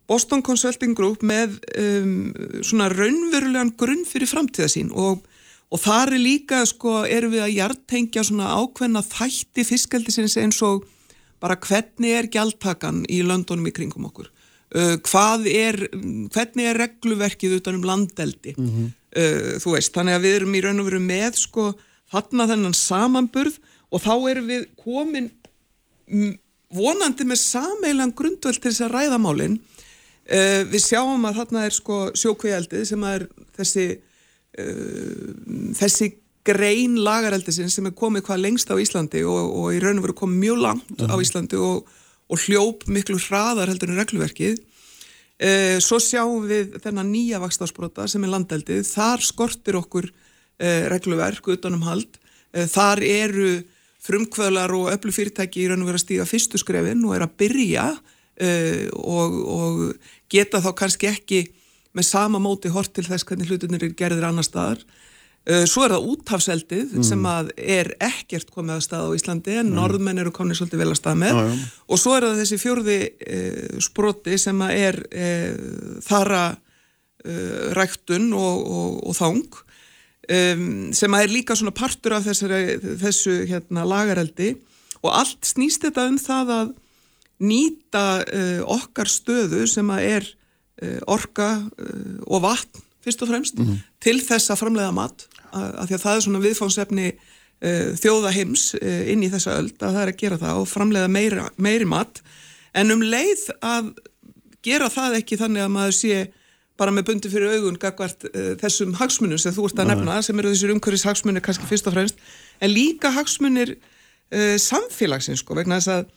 Boston Consulting Group með um, svona raunverulegan grunn fyrir framtíða sín og, og þar er líka sko erum við að hjartengja svona ákveðna þætti fiskaldisins eins og bara hvernig er gjaldtakan í löndunum í kringum okkur uh, hvað er, hvernig er regluverkið utan um landeldi mm -hmm. uh, þú veist, þannig að við erum í raun og veru með sko þarna þennan samanburð og þá erum við komin vonandi með sameilan grundvöld til þess að ræða málinn uh, við sjáum að þarna er sko sjókvegjaldið sem er þessi uh, þessi grein lagareldisinn sem er komið hvað lengst á Íslandi og, og í raun og veru komið mjög langt á Íslandi og, og hljóp miklu hraðar heldur en regluverkið. Uh, svo sjáum við þennan nýja vakstársbrota sem er landeldið, þar skortir okkur regluverk utanum hald. Þar eru frumkvölar og öllu fyrirtæki í raun og veru að stíga fyrstu skrefin og er að byrja uh, og, og geta þá kannski ekki með sama móti hort til þess hvernig hlutunir er gerðir annar staðar. Uh, svo er það úthafseldið mm. sem að er ekkert komið að stað á Íslandi en mm. norðmenn eru komið svolítið vel að stað með já, já. og svo er það þessi fjörði uh, sproti sem að er þara ræktun og, og, og þang Um, sem að er líka svona partur af þessari, þessu hérna, lagareldi og allt snýst þetta um það að nýta uh, okkar stöðu sem að er uh, orka uh, og vatn fyrst og fremst mm -hmm. til þess að framleiða mat. Af því að það er svona viðfánsefni þjóða heims inn í þessa öld að það er að gera það og framleiða meiri, meiri mat. En um leið að gera það ekki þannig að maður sé bara með bundi fyrir augun gagvart þessum hagsmunum sem þú ert að nefna, sem eru þessir umhverfis hagsmunir kannski fyrst og fremst, en líka hagsmunir samfélagsins sko, vegna þess að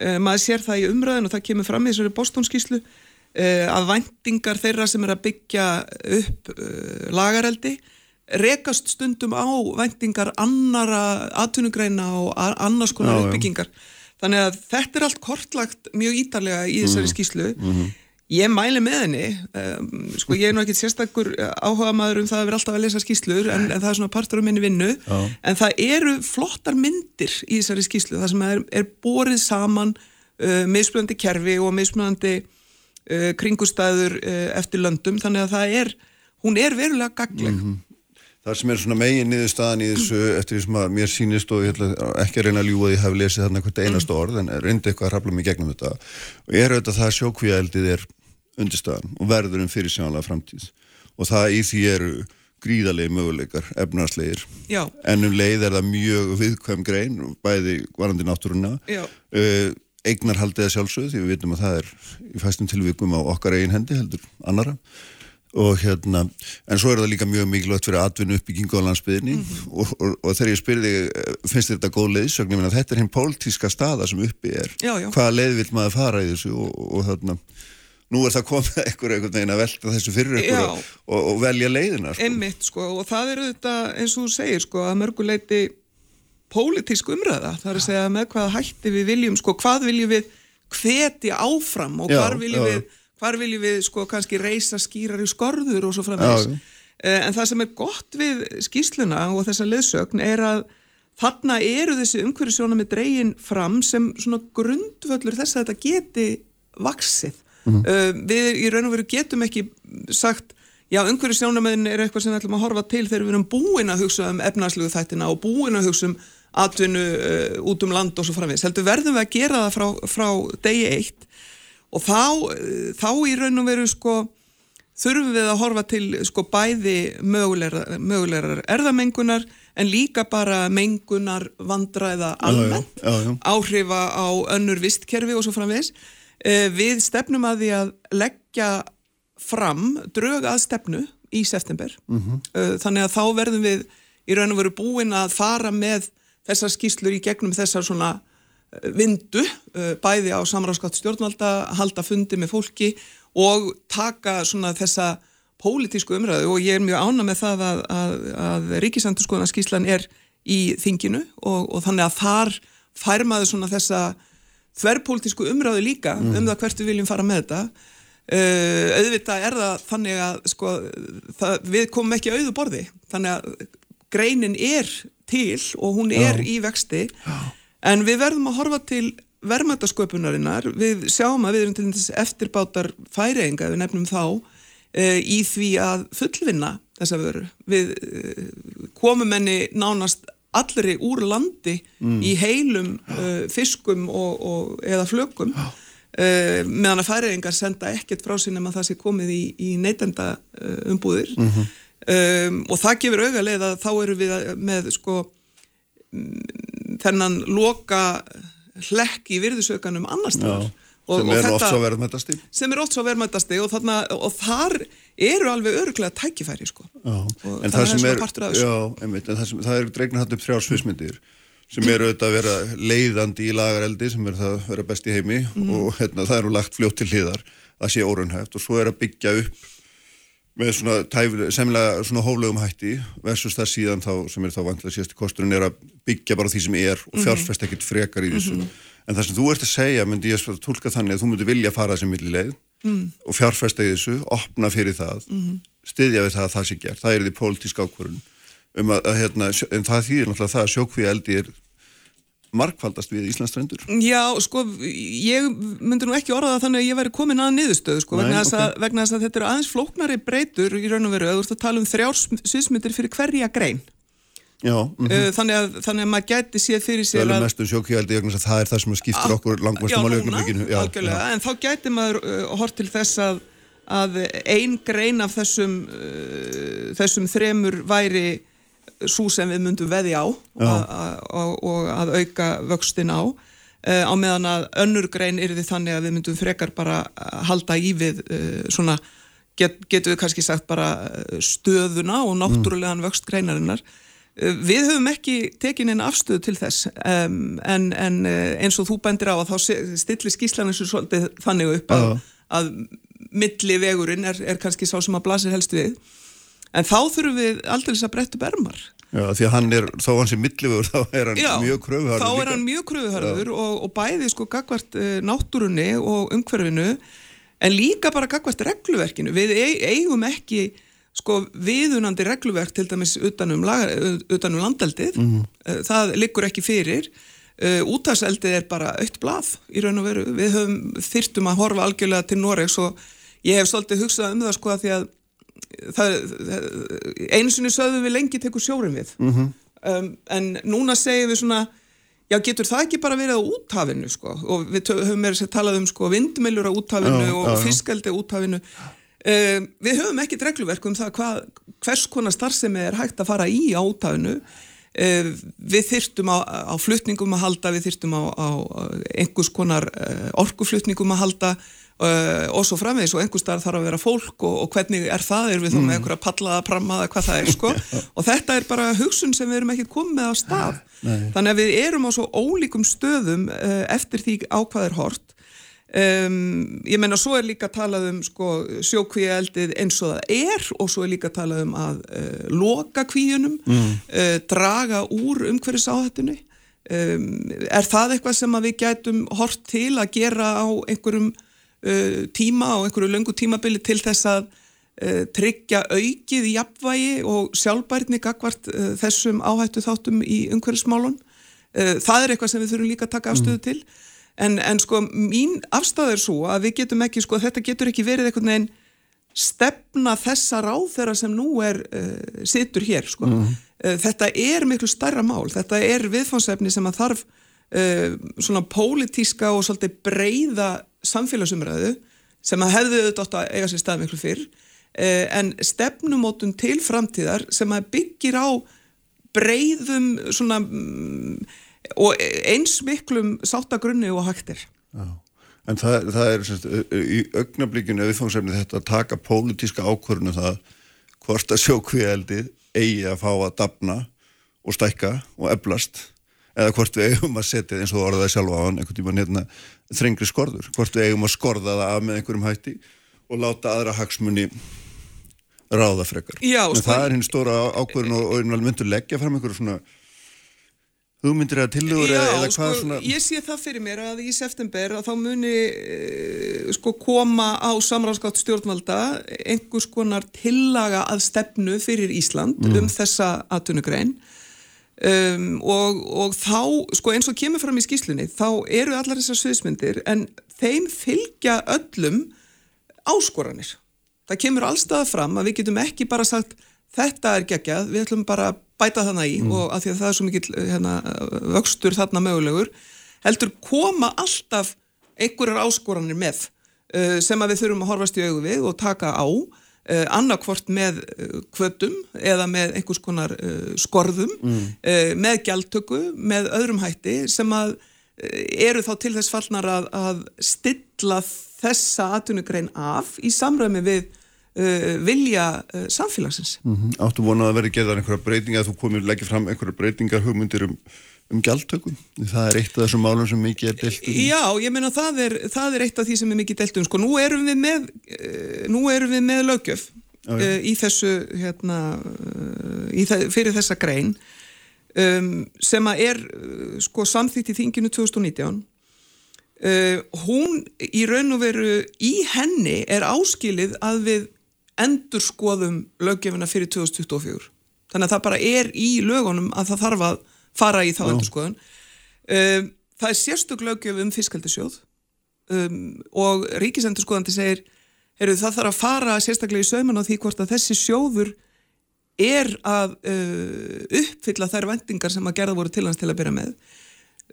uh, maður sér það í umræðin og það kemur fram í þessari bóstónskíslu að vendingar þeirra sem er að byggja upp lagareldi rekast stundum á vendingar annara atvinnugreina og annars konar uppbyggingar. Þannig að þetta er allt kortlagt mjög ítarlega í þessari skíslu mm -hmm Ég mæli með henni, um, sko ég er nú ekkit sérstakur áhuga maður um það að vera alltaf að lesa skýslur en, en það er svona partur um minni vinnu Já. en það eru flottar myndir í þessari skýslu það sem er, er borið saman uh, mismunandi kerfi og mismunandi uh, kringustæður uh, eftir löndum þannig að það er, hún er verulega gagleg. Það sem er svona megin niður staðan í þessu eftir því sem að mér sýnist og ég ætla ekki að reyna að ljúa því að ég hef lesið þarna hvert einasta orð en reyndi eitthvað að rafla mig gegnum þetta og er auðvitað það að sjókvíaeldið er undirstaðan og verður um fyrir sjánlega framtíð. Og það í því eru gríðalegi möguleikar, efnarslegir Já. en um leið er það mjög viðkvæm grein, bæði varandi náttúruna uh, eignarhaldið sjálfsögð því við vitum að það er í fæstum tilvikum á okkar eigin hendi heldur annara og hérna, en svo er það líka mjög mikilvægt fyrir atvinnu uppbyggingu á landsbyðinni og, og, og þegar ég spyrði finnst þér þetta góð leiðsögn, ég meina þetta er hinn pólitíska staða sem uppi er Já, já. hvaða leið vil maður fara í þessu og, og þarna nú er það komið ekkur einhvern veginn að velta þessu fyrir ykkur Já. og, velja leiðina sko. Einmitt sko og það eru þetta eins og þú segir sko að mörguleiti pólitísk umræða það er að segja með hvaða hætti við viljum sko hvað viljum við hvetja áfram og hvar viljum já. við hvar viljum við sko kannski reysa skýrar í skorður og svo framvegis Já, já. Eh, en það sem er gott við skýsluna og þessa leðsögn er að þarna eru þessi umhverfisjóna með dregin fram sem svona grundvöllur þess að þetta geti vaksið Mhm. uh, við í raun og veru getum ekki sagt já, umhverfisjónamenn er eitthvað sem við ætlum að horfa til þegar við erum búin að hugsa um efnarslegu þættina og búin að hugsa um atvinnu uh, út um land og svo framvegis heldur verðum við að gera það frá, frá degi eitt og þá, þá í raun og veru sko þurfum við að horfa til sko bæði mögulegar, mögulegar erðamengunar en líka bara mengunar vandræða almennt, já, já. áhrifa á önnur vistkerfi og svo framvegis. Eh, Við stefnum að því að leggja fram drög að stefnu í september. Eh, Þannig að þá verðum við í raun og veru búin að fara með þessar skýslur í gegnum þessar svona vindu, eh, bæði á samráðskátt stjórnvalda, halda fundi með fólki og taka svona þessa pólitísku umræðu. Og ég er mjög ána með það að, að, að ríkisendurskoðan skýslan er í þinginu og, og þannig að þar fær maður svona þessa þverrpólitísku umræðu líka um það hvert við viljum fara með þetta. Uh, auðvitað er það þannig að sko, það, við komum ekki auðu borði. Þannig að greinin er til og hún er í vexti en við verðum að horfa til verðmættasköpunarinnar við sjáum að við erum til þess eftirbátar færiðinga, við nefnum þá uh, í því að fullvinna þessa vöru. Við uh, komum henni nánast allri úr landi í heilum uh, fiskum og, og, eða flökum meðan að færiðingar senda ekkert frá sín nema það sé komið í, í neytenda umbúðir. Um, og það gefur auðvitað að þá eru við með sko mm, þennan loka hlekk í virðisaukanum annars þar sem er oft svo verðmættasti sem er oft svo verðmættasti og, og þar eru alveg öruglega tækifæri sko. og en það að sem það er, er já, einmitt, en það, sem, það er dregna hætt upp þrjár svismyndir sem eru auðvitað að vera leiðandi í lagareldi sem er það að vera best í heimi Mhm. og hérna, það eru lagt fljótt til hliðar að sé órunhæft og svo er að byggja upp með svona tæfli, semlega svona hóflegum hætti versus það síðan þá sem er þá vantilega síðasti kosturinn er að byggja bara því sem er og Mhm. fjárfest ekkert frekar í þessu en það sem þú ert að segja myndi ég að tólka þannig að þú myndi vilja fara þessi millileið mm. og fjárfesta í þessu, opna fyrir það Mhm. styðja við það að það sé gert það er því pólitísk ákvörun um að, að hérna, en það þýðir náttúrulega það að sjókvíu eldi er markfaldast við Íslandsstrendur Já, sko, ég myndi nú ekki orða þannig að ég væri komin að niðurstöðu, sko, Nei, vegna, þess að, vegna þess að þetta eru aðeins flóknari breytur í raun og veru, þú ert að tala um þrjár sviðsmyndir fyrir hverja grein. Já, mm Uh, þannig, að, þannig að maður gæti séð fyrir sér að... þess að það er það sem skiptir Ah, okkur langmestum á algjörlega, en þá gæti maður uh, hort til þess að, að ein grein af þessum, uh, þessum þremur væri svo sem við myndum veði á og að auka vöxtin á. Uh, á meðan að önnur grein er því þannig að við myndum frekar bara að halda í við uh, svona get, getum við kannski sagt bara stöðuna og náttúrulegan vöxt greinarinnar. Við höfum ekki tekin einn afstöðu til þess um, en, en eins og þú bendir á að þá stillir og svolítið þannig upp að, að milli vegurinn er, er kannski sá sem að blasir helst við en þá þurfum við aldrei að bretta upp ermar. Já, því að hann er, þó hann sé millivegur þá er hann mjög kröfuharður þá er hann mjög kröfuharður og, og bæði sko gagvart uh, náttúrunni og umhverfinu en líka bara gagvart regluverkinu. Við eigum ekki sko viðunandi regluverk til dæmis utanum, laga, utanum landeldið. Eh, það liggur ekki fyrir. Uh, útafseldið er bara aukt blað í raun og veru, við höfum þyrtum að horfa algjörlega til Noregs og ég hef svolítið hugsað um það sko að því að það, það, einu sinni sögðum við lengi tekur sjórum við. Um, en núna segjum við svona já getur það ekki bara verið á úthafinu sko? Og við höfum meira sér talað um sko vindmilur á úthafinu Já, og, já, og fiskaldi á úthafinu. Um, við höfum ekki regluverk um það hvað, hvers konar starfsemi er hægt að fara í á úthafinu. Um, við þyrtum á, á flutningum að halda, við þyrtum á, á einhvers konar uh, orkuflutningum að halda Uh, og svo framvegis og einhver starf þarf að vera fólk og, og hvernig er það, er við þá með einhverja pallaða, prammaða, hvað það er sko? Og þetta er bara hugsun sem við erum ekkert komið á stað. Þannig að við erum á svo ólíkum stöðum uh, eftir því á hvað er hort um, ég menna svo er líka talað um sko sjókvíeldið eins og það er og svo er líka talað um að uh, loka kvíunum uh, draga úr umhverfis áhættunni um, er það eitthvað sem við gætum hort til að gera á einhverjum tíma og einhverju löngu tímabili til þess að uh, tryggja aukið í jafnvægi og sjálfbærni gagvart uh, þessum áhættu þáttum í umhverfismálun. Uh, það er eitthvað sem við þurfum líka að taka afstöðu til. En, en sko mín afstæð er svo að við getum ekki, sko þetta getur ekki verið einhvern veginn stefna þessa ráðherra sem nú er uh, situr hér sko. uh, þetta er miklu stærra mál þetta er viðfánsefni sem að þarf uh, svona pólitíska og svolítið breyða samfélagsumræðu sem að hefðu auðvitað að eiga sér stað miklu fyrr uh, en stefnumótun til framtíðar sem að byggir á breyðum svona mm, og eins miklum sáttagrunni og hægtir Já. En það, það er semst, í augnablíkinu viðfangsefni þetta að taka pólitíska ákvörnu það hvort að sjókvíeldið eigi að fá að dafna og stækka og eblast eða hvort við eigum að setja eins og orðaði sjálfa á hann einhvern tíma nefna þrengri skorður hvort við eigum að skorða það af með einhverjum hætti og láta aðra hagsmunni ráða frekar. Já, en sko- það er hinn stóra ákvörðun og, og myndur leggja fram einhverju svona hugmyndir eða tillögur eða, eða sko, hvað svona ég sé það fyrir mér að í september að þá muni e, sko koma á samráðskátt stjórnvalda einhvers konar tillaga að stefnu fyrir Ísland um þessa atvinnugrein um, og, og þá, sko eins og kemur fram í skýslunni, þá eru allar þessar sviðsmyndir en þeim fylgja öllum áskoranir. Það kemur allstað fram að við getum ekki bara sagt þetta er geggjað, við ætlum bara að bæta þarna í og að því að það er svo mikill hérna, vöxtur þarna mögulegur heldur koma alltaf einhverjar áskoranir með uh, sem að við þurfum að horfast í augu við og taka á annarkvort með kvötum eða með einhvers konar uh, skorðum uh, með gjaldtöku, með öðrum hætti sem að eru þá til þess fallnar að, að stilla þessa atvinnugrein af í samræmi við uh, vilja uh, samfélagsins. Mhm. Áttu vonað að vera gerðar einhverja breytinga þú komir leggja fram einhverja breytingar hugmyndir um, um gjaldtökum. Það er eitt af þessum málum sem mikið er deilt um. Já, ég meina það er, það er eitt af því sem er mikið delt um. Sko, nú erum við með, uh, nú erum við með lögjöf Já, já. uh, í þessu, hérna, uh, í þe fyrir þessa grein um, sem að er sko samþýtt í þinginu 2019. Uh, hún í raun og veru í henni er áskilið að við endur skoðum löggefina fyrir 2024. Þannig að það bara er í lögunum að það þarf að fara í þá endur skoðun. Um, það er sérstök löggjöf um fiskaldisjóð um, og ríkisendurskoðandi segir heyrðu, það þarf að fara sérstaklega í sauman á því hvort að þessi sjóður er að uh, uppfylla þær vendingar sem að gerða voru til hans til að byrja með.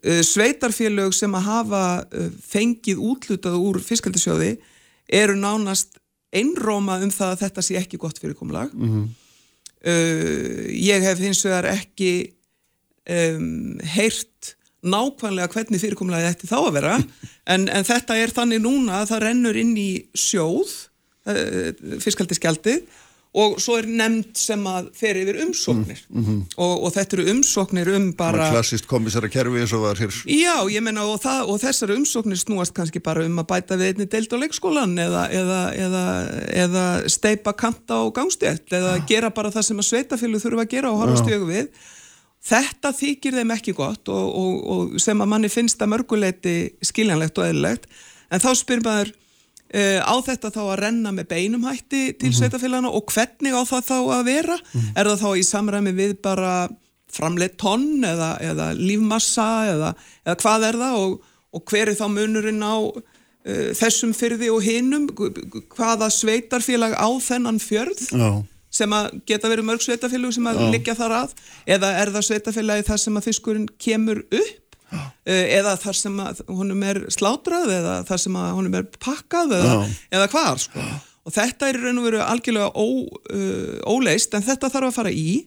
Uh, sveitarfélög sem að hafa uh, fengið útlutað úr fiskaldisjóði eru nánast einróma um það að þetta sé ekki gott fyrirkomlag mm ég hef hins vegar ekki um, heyrt nákvæmlega hvernig fyrirkomlega þetta þá að vera. En, en þetta er þannig núna að það rennur inn í sjóð uh, fiskaldiskjaldið og svo er nefnd sem að fer yfir umsóknir. Og, og þetta eru umsóknir um bara klassist komissara kerfi eins og var hér. Já, ég menna og, og þessar umsóknir snúast kannski bara um að bæta við einni deild á leikskólan eða, eða, eða, eða steipa kanta á gangstétt eða gera bara það sem að sveitafélag þurfa að gera og horfast í augu við. Þetta þykir þeim ekki gott og, og, og sem að manni finnst að mörguleiti skiljanlegt og eðlilegt. En þá spyr maður uh, á þetta þá að renna með beinum hætti til mm og hvernig á það þá að vera? Er það þá í samræmi við bara framleitt tonn eða, eða lífmassa eða, eða hvað er það? Og, og hver er þá munurinn á uh, þessum fyrði og hinum? Hvaða sveitarfélag á þennan fjörð? Já. Sem að geta verið mörg sveitarfélag sem að liggja þar að? Eða er það sveitarfélagi þar sem að fiskurinn kemur upp? Uh, eða þar sem að honum er slátrað eða þar sem að honum er pakkað eða, eða hvar sko. og þetta er raun og veru algjörlega ó, uh, óleist en þetta þarf að fara í.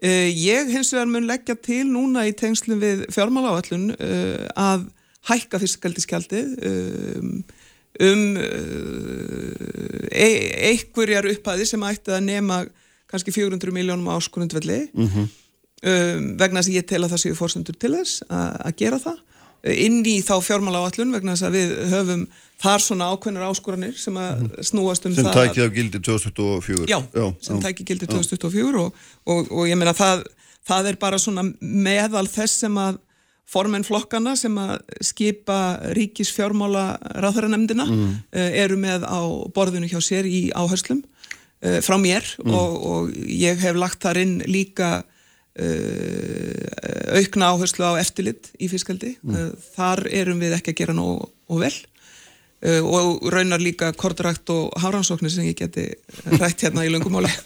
Uh, ég hins vegar mun leggja til núna í tengslum við fjármálaáallun uh, að hækka fiskaldískjaldið um, um uh, e einhverjar upphæði sem ætti að nema kannski 400 miljónum áskonundvelli um, vegna þess að ég tel að það séu fórsöndur til þess að gera það. Inn í þá fjármála áallun vegna þess að við höfum þar svona ákveðnar áskoranir sem að snúast um Mhm. sem það tækið af gildi 2024 Já, sem tæki gildi 2024 og, og, og ég meina það, það er bara svona meðal þess sem að formenn flokkana sem að skipa ríkis fjármála ráðhæranemdina mm. eru með á borðinu hjá sér í áherslum uh, frá mér og, og ég hef lagt þar inn líka uh, aukna áherslu á eftirlit í fiskaldi uh, þar erum við ekki að gera nóg og vel uh, og raunar líka kortrakt og háransóknir sem ég geti rætt hérna í lungumáli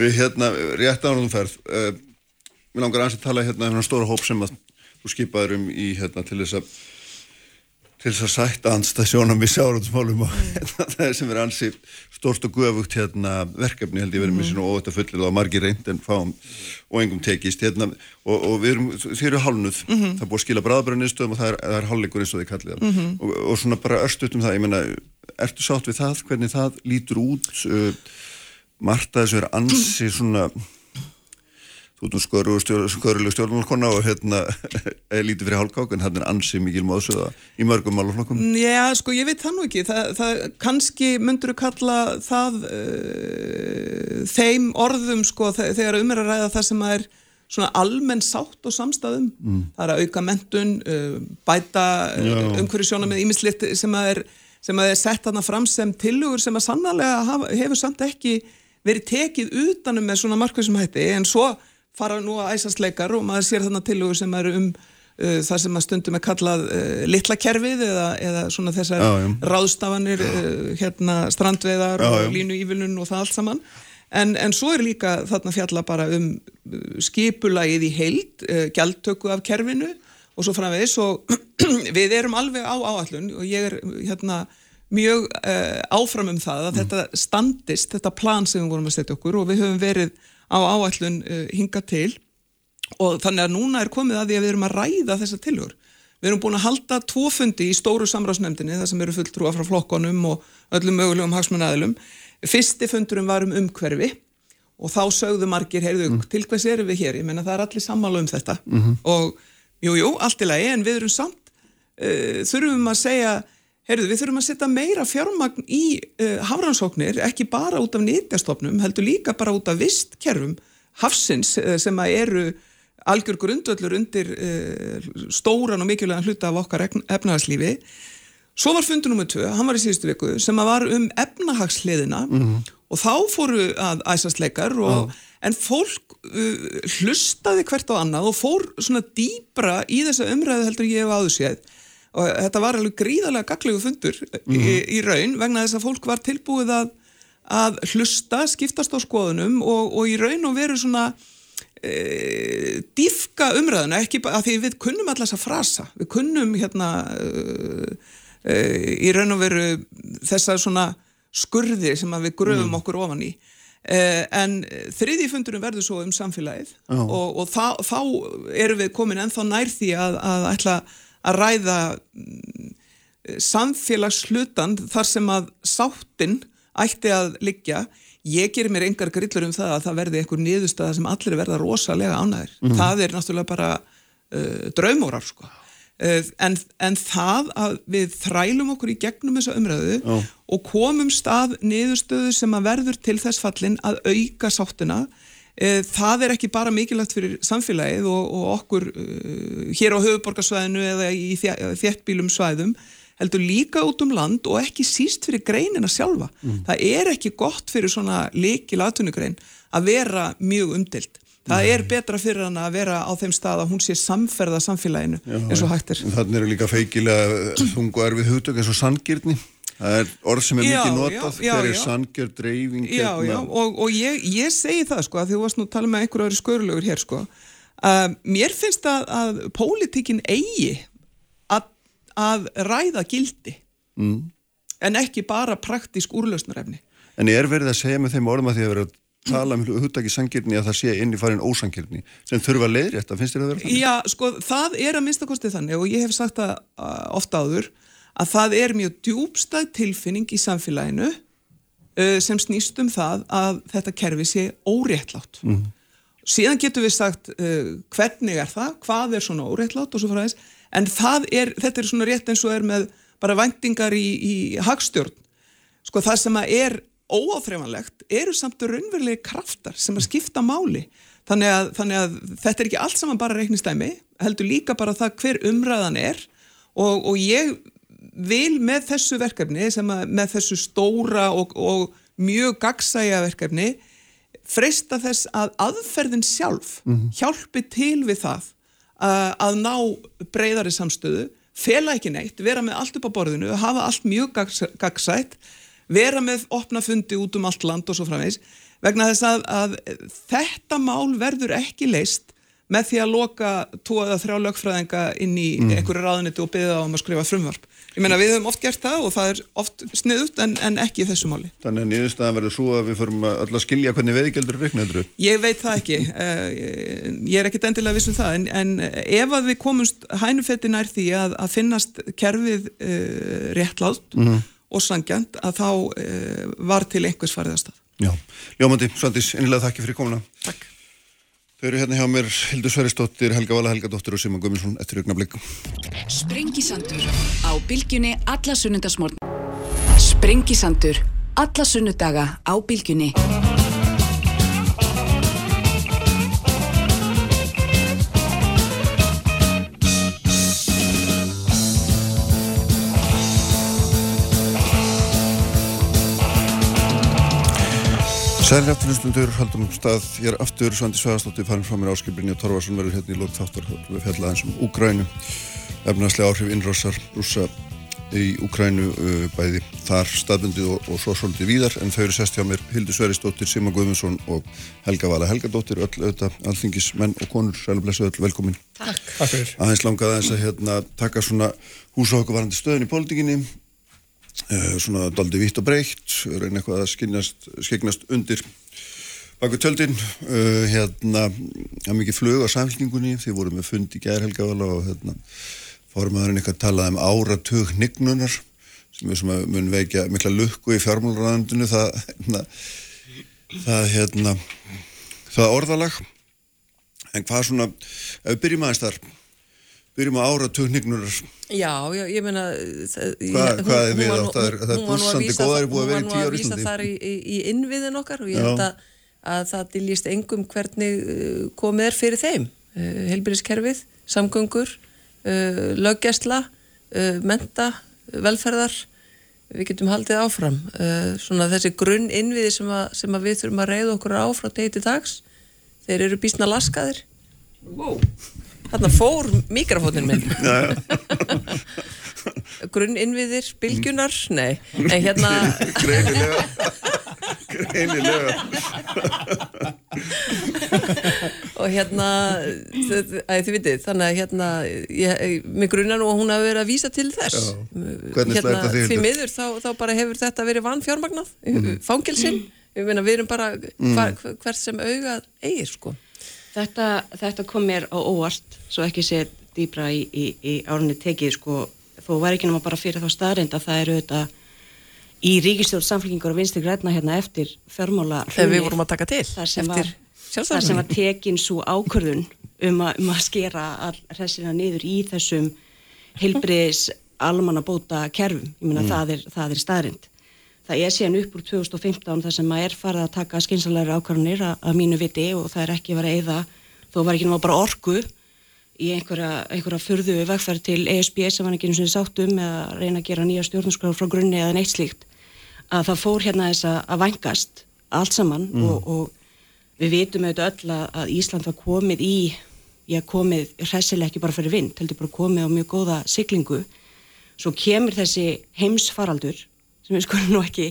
Við hérna, rétt ánum ferð uh, Mér langar aðeins að tala hérna um stóra hóp sem að þú skipaður um í hérna til þess að til þess að sætta anstað sjónum í sjárótsmálum og hérna, það er sem er ansi stórst og guðavugt hérna verkefni held ég verið með sín og að fullir og margir reynd en fáum og engum tekist hérna og, og við erum, þið eru hálnuð það er búið að skila bráðbræðnistöðum og það er, er hálfleikur eins og þið kallið það og, og svona bara örstuðt um það, ég meina ertu sátt við það, hvernig það lítur út? Uh, Marta þessu er ansi svona þú ert nú sköruleg stjórnmálkona og hérna er lítið fyrir hálkák en hann er ansi mikil móðsöða í mörgum málaflokkum. Já, sko, ég veit það nú ekki. Það, það kannski myndur kalla það uh, þeim orðum, sko, þe- þegar um er að ræða það sem að er svona almenn sátt og samstæðum það er að auka mentun, uh, bæta uh, umhverju sjóna með ímislitt sem að er, sem að er sett þarna fram sem tillögur sem að sannarlega hafa, hefur samt ekki verið tekið utanum með svona markvæsum hætti. En svo fara nú að æsast leikar og maður sér þarna tillögur sem eru um uh, það sem að stundum er kallað uh, litla kerfið eða, eða svona þessar Já, já. ráðstafanir uh, hérna strandveiðar Já, og línu ívilun og það allt saman. En, en svo er líka þarna fjalla bara um uh, skipulagið í heild uh, gjaldtöku af kerfinu og svo framvegis og við erum alveg á áallun og ég er hérna mjög uh, áfram um það að þetta standist, þetta plan sem við vorum að setja okkur og við höfum verið á áallun uh, hinga til og þannig að núna er komið að því að við erum að ræða þessa tilhör. Við erum búin að halda tvo fundi í stóru samráðsnefndinni þar sem eru fulltrúa frá flokkonum og öllum mögulegum hagsmunnaðilum. Fyrsti fundurum var um umhverfi og þá sögðu margir, heyrðu, til hvers erum við hér? Ég menna það er allir sammála um þetta og jú, jú, allt í lagi en við erum samt, uh, þurfum að segja, heyrðu, við þurfum að setja meira fjármagn í uh, hafrannsóknir, ekki bara út af nýtjastofnum, heldur líka bara út af vistkerfum hafsins uh, sem að eru algjör grundvöllur undir uh, stóran og mikilvægan hluta af okkar efnahagslífi. Svo var fundur nummið tvö, hann var í síðustu viku, sem að var um efnahagsliðina og þá fóru að æsast leikar og, en fólk uh, hlustaði hvert á annað og fór svona dýbra í þessa umræðu heldur ég hef áður séð og þetta var alveg gríðarlega gaglegu fundur í, í raun vegna þess að fólk var tilbúið að, að hlusta, skiptast á skoðunum og, og í raun og veru svona e, dýfka umræðuna, ekki að því við kunnum alltaf þessa frasa, við kunnum hérna e, e, í raun og veru þessa svona skurði sem við gröfum okkur ofan í. Eh, en þriði fundurum verður svo um samfélagið og, og þá, þá erum við komin ennþá nær því að, að ætla að ræða mm, samfélagslutan þar sem að sáttin ætti að liggja. Ég gerir mér engar grillur um það að það verði einhver niðurstaða sem allir verða rosalega ánæður það er náttúrulega bara uh, draumórar sko. Uh, en, en það að við þrælum okkur í gegnum þessa umræðu Já. og komum stað niðurstöðu sem að verður til þess fallin að auka sáttina það er ekki bara mikilvægt fyrir samfélagið og, og okkur uh, hér á höfuborgarsvæðinu eða í þéttbýlum svæðum heldur líka út um land og ekki síst fyrir greinina sjálfa. Það er ekki gott fyrir svona leikil atvinnugrein að vera mjög umdilt. Það er betra fyrir hana að vera á þeim stað að hún sé samferða samfélaginu eins og hægt er. Þannig eru líka feikilega þungu erfið hugtök eins og sangirni. Það er orð sem er Já, mikið notað, hver er sangjör, dreifing, Já, já, og, og ég, ég segi það sko að þú varst nú að tala með einhverju öðru skörlugur hér sko. Uh, mér finnst að, að pólitíkin eigi að, að ræða gildi. Mm. en ekki bara praktísk úrlausnarefni. En ég er verið að segja með þeim orðum að því að vera tala um hugtaki sangirni að það sé inn í farin ósangirni sem þurfa að leiðrétta, finnst þér að vera þannig? Já, sko, það er að minnsta kostið þannig og ég hef sagt það uh, ofta áður að það er mjög djúbstæð tilfinning í samfélaginu uh, sem snýst um það að þetta kerfi sé óréttlátt. Síðan getum við sagt uh, hvernig er það, hvað er svona óréttlátt og svo frá þess, en er, þetta er svona rétt eins og er með bara væntingar í, í hagstjórn. Sko það sem er óáþreifanlegt eru samt raunverulegi kraftar sem að skipta máli. Þannig að, þannig að þetta er ekki allt saman bara reiknistæmi, heldur líka bara það hver umræðan er og, og ég vil með þessu verkefni, að með þessu stóra og, og mjög gagsæja verkefni, freista þess að aðferðin sjálf hjálpi til við það uh, að ná breyðari samstöðu, fela ekki neitt, vera með allt upp á borðinu, hafa allt mjög gags, gagsætt, vera með opna fundi út um allt land og svo framvegs, vegna þess að, að þetta mál verður ekki leist með því að loka tvo eða þrjá lögfræðinga inn í einhverju ráðuniti og byggja á um að skrifa frumvarp. Ég meina við höfum oft gert það og það er oft sniðut en, en ekki í þessu máli. Þannig að niðurstaðan verður svo að við förum öll að skilja hvernig veiðgjaldur er reiknaður. Ég veit það ekki, uh, ég er ekkit endilega viss um það, en, en ef að við komumst hænufetti nær því að, að finnast kerfið uh, réttlátt og sangjant, að þá uh, var til einhvers farið að stað. Já, Ljómandi, Svandís, innilega þakki fyrir komuna. Takk. Þau eru hérna hjá mér Hildur Sveristóttir, Helga Vala Helgadóttir og Simon Guðmundsson eftir augnablik. Sprengisandur á bylgjunni alla sunnundasmórn Sprengisandur alla sunnudaga á bylgjunni Sælir afturlustundur, haldum stað, ég er aftur. Svandi Svæðastóttir, farin frá mér áskiprinni og Torfarsson verður hérna í lók þáttar. Við fjalla aðeins um Úgrænu, efnarslega áhrif innrossar rússa í Úgrænu uh, bæði þar staðbundið og, og svo svolítið víðar. En þau eru sest hjá mér Hildur Sveristóttir, Sima Guðmundsson og Helga Vala Helgadóttir, öll auðvitað alþingismenn og konur, sælublesu öll velkomin. Takk. Fyrir. Aðeins langaði að hérna, taka svona húsa okkur varandi stöðin í pólitíkinni. uh, svona daldi vitt og breytt reyna eitthvað að skignast undir baku tjöldin. Uh, hérna, það er mikið flög á samfélkingunni, þið voru með fund í gærhelgavala og hérna fórumæðurinn eitthvað talaði um áratug hnignunar sem er að mun veikja mikla lukku í fjármálurræðandinu það, hérna, það hérna það orðalag. En hvað svona, ef við byrjum aðeins þar byrjum á áratug hnignunar Já, já, ég meina það- Hvað- hún- hvað er hún við var átt? Það er- er hún var vísa- góðæri búið að vera í Hún tíu ár var í nú að vísa þar í, í, í innviðin okkar og ég held að, að það diljist engum hvernig uh, komið er fyrir þeim. Uh, heilbyrðiskerfið, samgöngur uh, löggjæsla uh, menta, velferðar. Við getum haldið áfram. Uh, svona þessi grunn innviði sem, að, sem að við þurfum að reyða okkur á frá degi til dags þeir eru býstna laskaðir. Wow. Þarna fór mikrofónin minn. Grunn innviðir, bylgjunar nei, en hérna greinilega. Greinilega. Og hérna æ, þið vitið, þannig að hérna ég, mig grunna nú að hún hafi verið að vísa til þess. Hvernig slær þetta þig, því Hildur? miður þá, þá bara hefur þetta verið vanfjármagnað mm. fangilsinn, við, meina, við erum bara Mhm. hvar, hvert sem augað eigir sko Þetta, þetta kom mér á óvart, svo ekki sér dýbra í, í, í árunni tekið, sko, þó var ekki náma bara fyrir þá staðrind að það eru auðvitað í ríkistjórn samfélkingur og vinstri græna hérna eftir fjármála þegar við vorum að taka til þar sem var, þar sem var tekin svo ákvörðun um, a, um að skera all hressina niður í þessum heilbriðis almanna bóta kerfum, ég meina það er, það er staðrind. Það er síðan upp úr 2015 þar sem að er farið að taka skynsalæri ákvarðanir að, mínu viti og það er ekki verið að eyða, þó var ekki náttúrulega bara orku í einhverja, einhverja furðu vegferð til ESB sem hann ekki eins og sáttum eða reyna að gera nýja stjórnarskráð frá grunni eða neitt slíkt að það fór hérna þess að, vangast allt saman og, og við vitum auðvitað öll að, Ísland var komið í ég komið hressilega ekki bara fyrir vind heldur bara komið á mjög góða siglingu. Svo kemur þessi heimsfaraldur sem við skulum nú ekki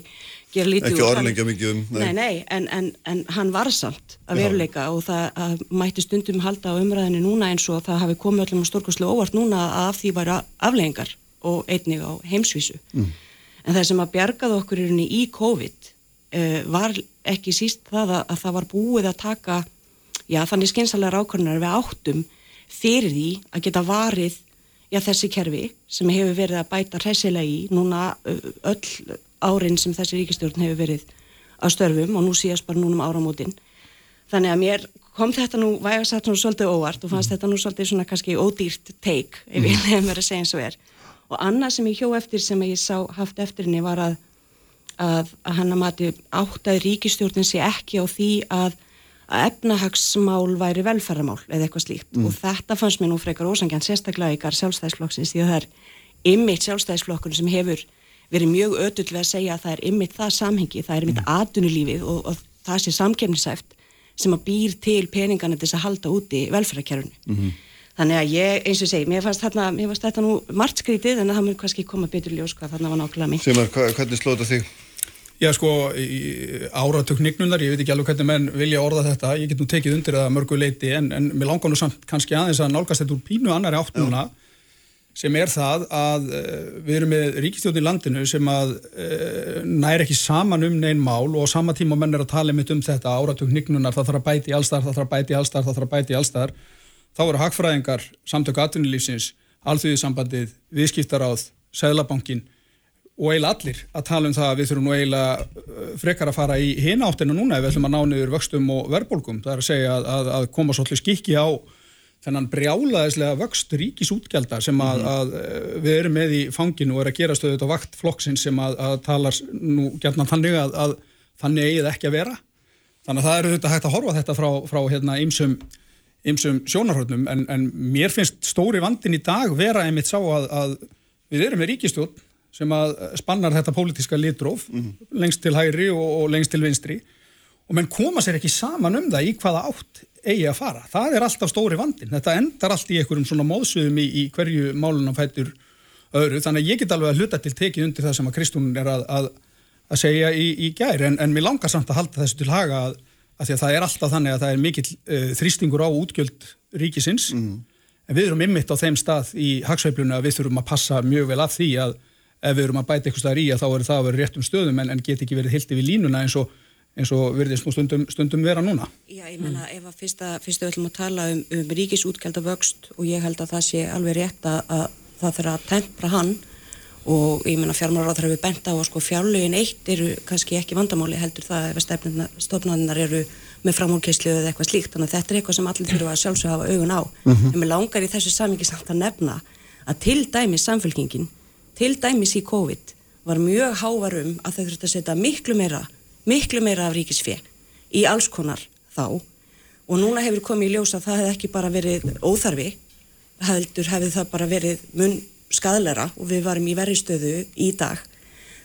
gera lítið Ekki úr. orðlengja mikið um, nei. Nei, nei, en, en, en hann var samt að veruleika og það að mætti stundum halda á umræðinu núna eins og það hafi komið öllum stórkostlega óvart núna að af því væri afleggingar og einnig á heimsvísu. En það sem að bjargaði okkur í COVID uh, var ekki síst það að, að það var búið að taka, já þannig skynsalega ákvörðunar við áttum fyrir því að geta varið já, þessi kerfi sem hefur verið að bæta hressilega í núna öll árin sem þessi ríkistjórn hefur verið að störfum og nú síðast bara núna um áramótin. Þannig að mér kom þetta nú, væg að þetta nú svolítið óvart og fannst þetta nú svolítið svona kannski ódýrt take, ef ég nefnir mér að segja eins og er. Og annað sem ég hjó eftir sem ég sá haft eftir henni var að, að, að hann að mati áttaði ríkistjórnin sé ekki á því að að efnahagsmál væri velferðamál eða eitthvað slíkt og þetta fannst mér nú frekar ósangjan sérstaklega ykkar sjálfstæðisflokksins því að það er ymmit sjálfstæðisflokkurinn sem hefur verið mjög ötull við að segja að það er ymmit það samhengi, það er ymmit mm. atunulífið og, og það sé samkefnisæft sem að býr til peningana til þess að halda úti velferðarkerfunu. Þannig að ég, eins og segi, mér fannst, þarna, mér fannst þetta nú margt skrítið en það mun kannski koma betur ljós hvað þarna var nákvæmlega. Sigmar, hva- hvernig slóta þig? Já, sko, áratöknignunar, ég veit ekki alveg hvernig menn vilja orða þetta, ég get nú tekið undir það að mörgu leiti, en, en mér langar nú samt kannski aðeins að nálgast þetta úr pínu annari átt núna, sem er það að uh, við erum með ríkistjóð í landinu sem að uh, næri ekki saman um neinn mál og á sama tíma menn er að tala mitt um þetta áratöknignunar, það þarf að bæti í allstar, það þarf að bæti í allstar, það þarf að bæti í allstar, þá eru hagfræðingar, samtök atvinnulífsins, alþjóðisambandið, viðskiptaráð, Seðlabankin og eiginlega allir að tala um það að við þurfum nú eiginlega uh, frekar að fara í hina áttinu núna ef við ætlum að ná niður vöxtum og verðbólgum. Það er að segja að, að, að koma svolítið skikki á þennan brjálaðislega vöxt ríkisútgjalda sem að, að uh, við erum með í fanginu og er að gera stöðut á vakt flokksins sem að, að talar nú gætna þannig að, að þannig eigið ekki að vera. Þannig að það eru þetta hægt að horfa þetta frá, frá hérna ymsum ymsum sjónarhörnum en, en mér finnst stóri vandin í dag vera einmitt sá að, að við erum með ríkistjórn sem að spannar þetta pólitíska litróf lengst til hægri og, og lengst til vinstri og menn koma sér ekki saman um það í hvaða átt eigi að fara. Það er alltaf stóri vandin. Þetta endar allt í einhverjum svona móðsöðum í, í hverju málunum fættur öðru. Þannig að ég get alveg að hluta til tekið undir það sem að Kristún er að, að, að segja í, í gær en, en mér langar samt að halda þessu til haga að, að því að það er alltaf þannig að það er mikill uh, þrýstingur á útgjöld ríkisins en við erum ymmit á þeim stað í hagsveiflunum að við þurfum að passa mjög vel af því að ef við erum að bæta eitthvað staðar í að þá er það að vera réttum stöðum en, en get ekki verið hildi við línuna eins og, eins og verðist nú stundum, stundum vera núna. Já, ég menna ef að fyrsta, fyrstu öllum að tala um, um ríkisútgælda vöxt og ég held að það sé alveg rétt að, að það þurfa að tempra hann og ég menna fjármálar á það hefur bent á að sko fjárlögin eitt eru kannski ekki vandamáli heldur það ef stofnaðinnar eru með framhólkeislu eða eitthvað slíkt. Þannig að þetta er eitthvað sem allir þurfa að sjálfsög hafa augun á. En mér langar í þessu samingi samt að nefna að til dæmis samfélkingin til dæmis í COVID var mjög hávar um að þau þurftu að setja miklu meira miklu meira af ríkisfé í alls konar þá og núna hefur komið í ljós að það hefði ekki bara verið óþarfi heldur hefði það bara verið mun skadalera og við varum í verri stöðu í dag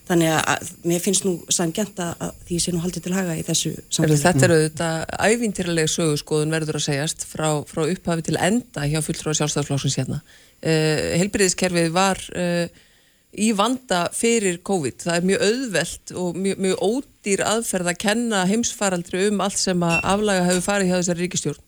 þannig að mér finnst nú sangjant að því sé nú haldið til haga í þessu samfélagi. Þetta eru auðvitað ævintýraleg sögurskoðun verður að segjast frá, frá upphafi til enda hjá fulltróða sjálfstæðarflóksins hérna. Uh, Helbriðiskerfið var uh, í vanda fyrir COVID. Það er mjög auðvelt og mjög, mjög ódýr aðferð að kenna heimsfaraldri um allt sem að aflaga hefur farið hjá þessari ríkistjórn.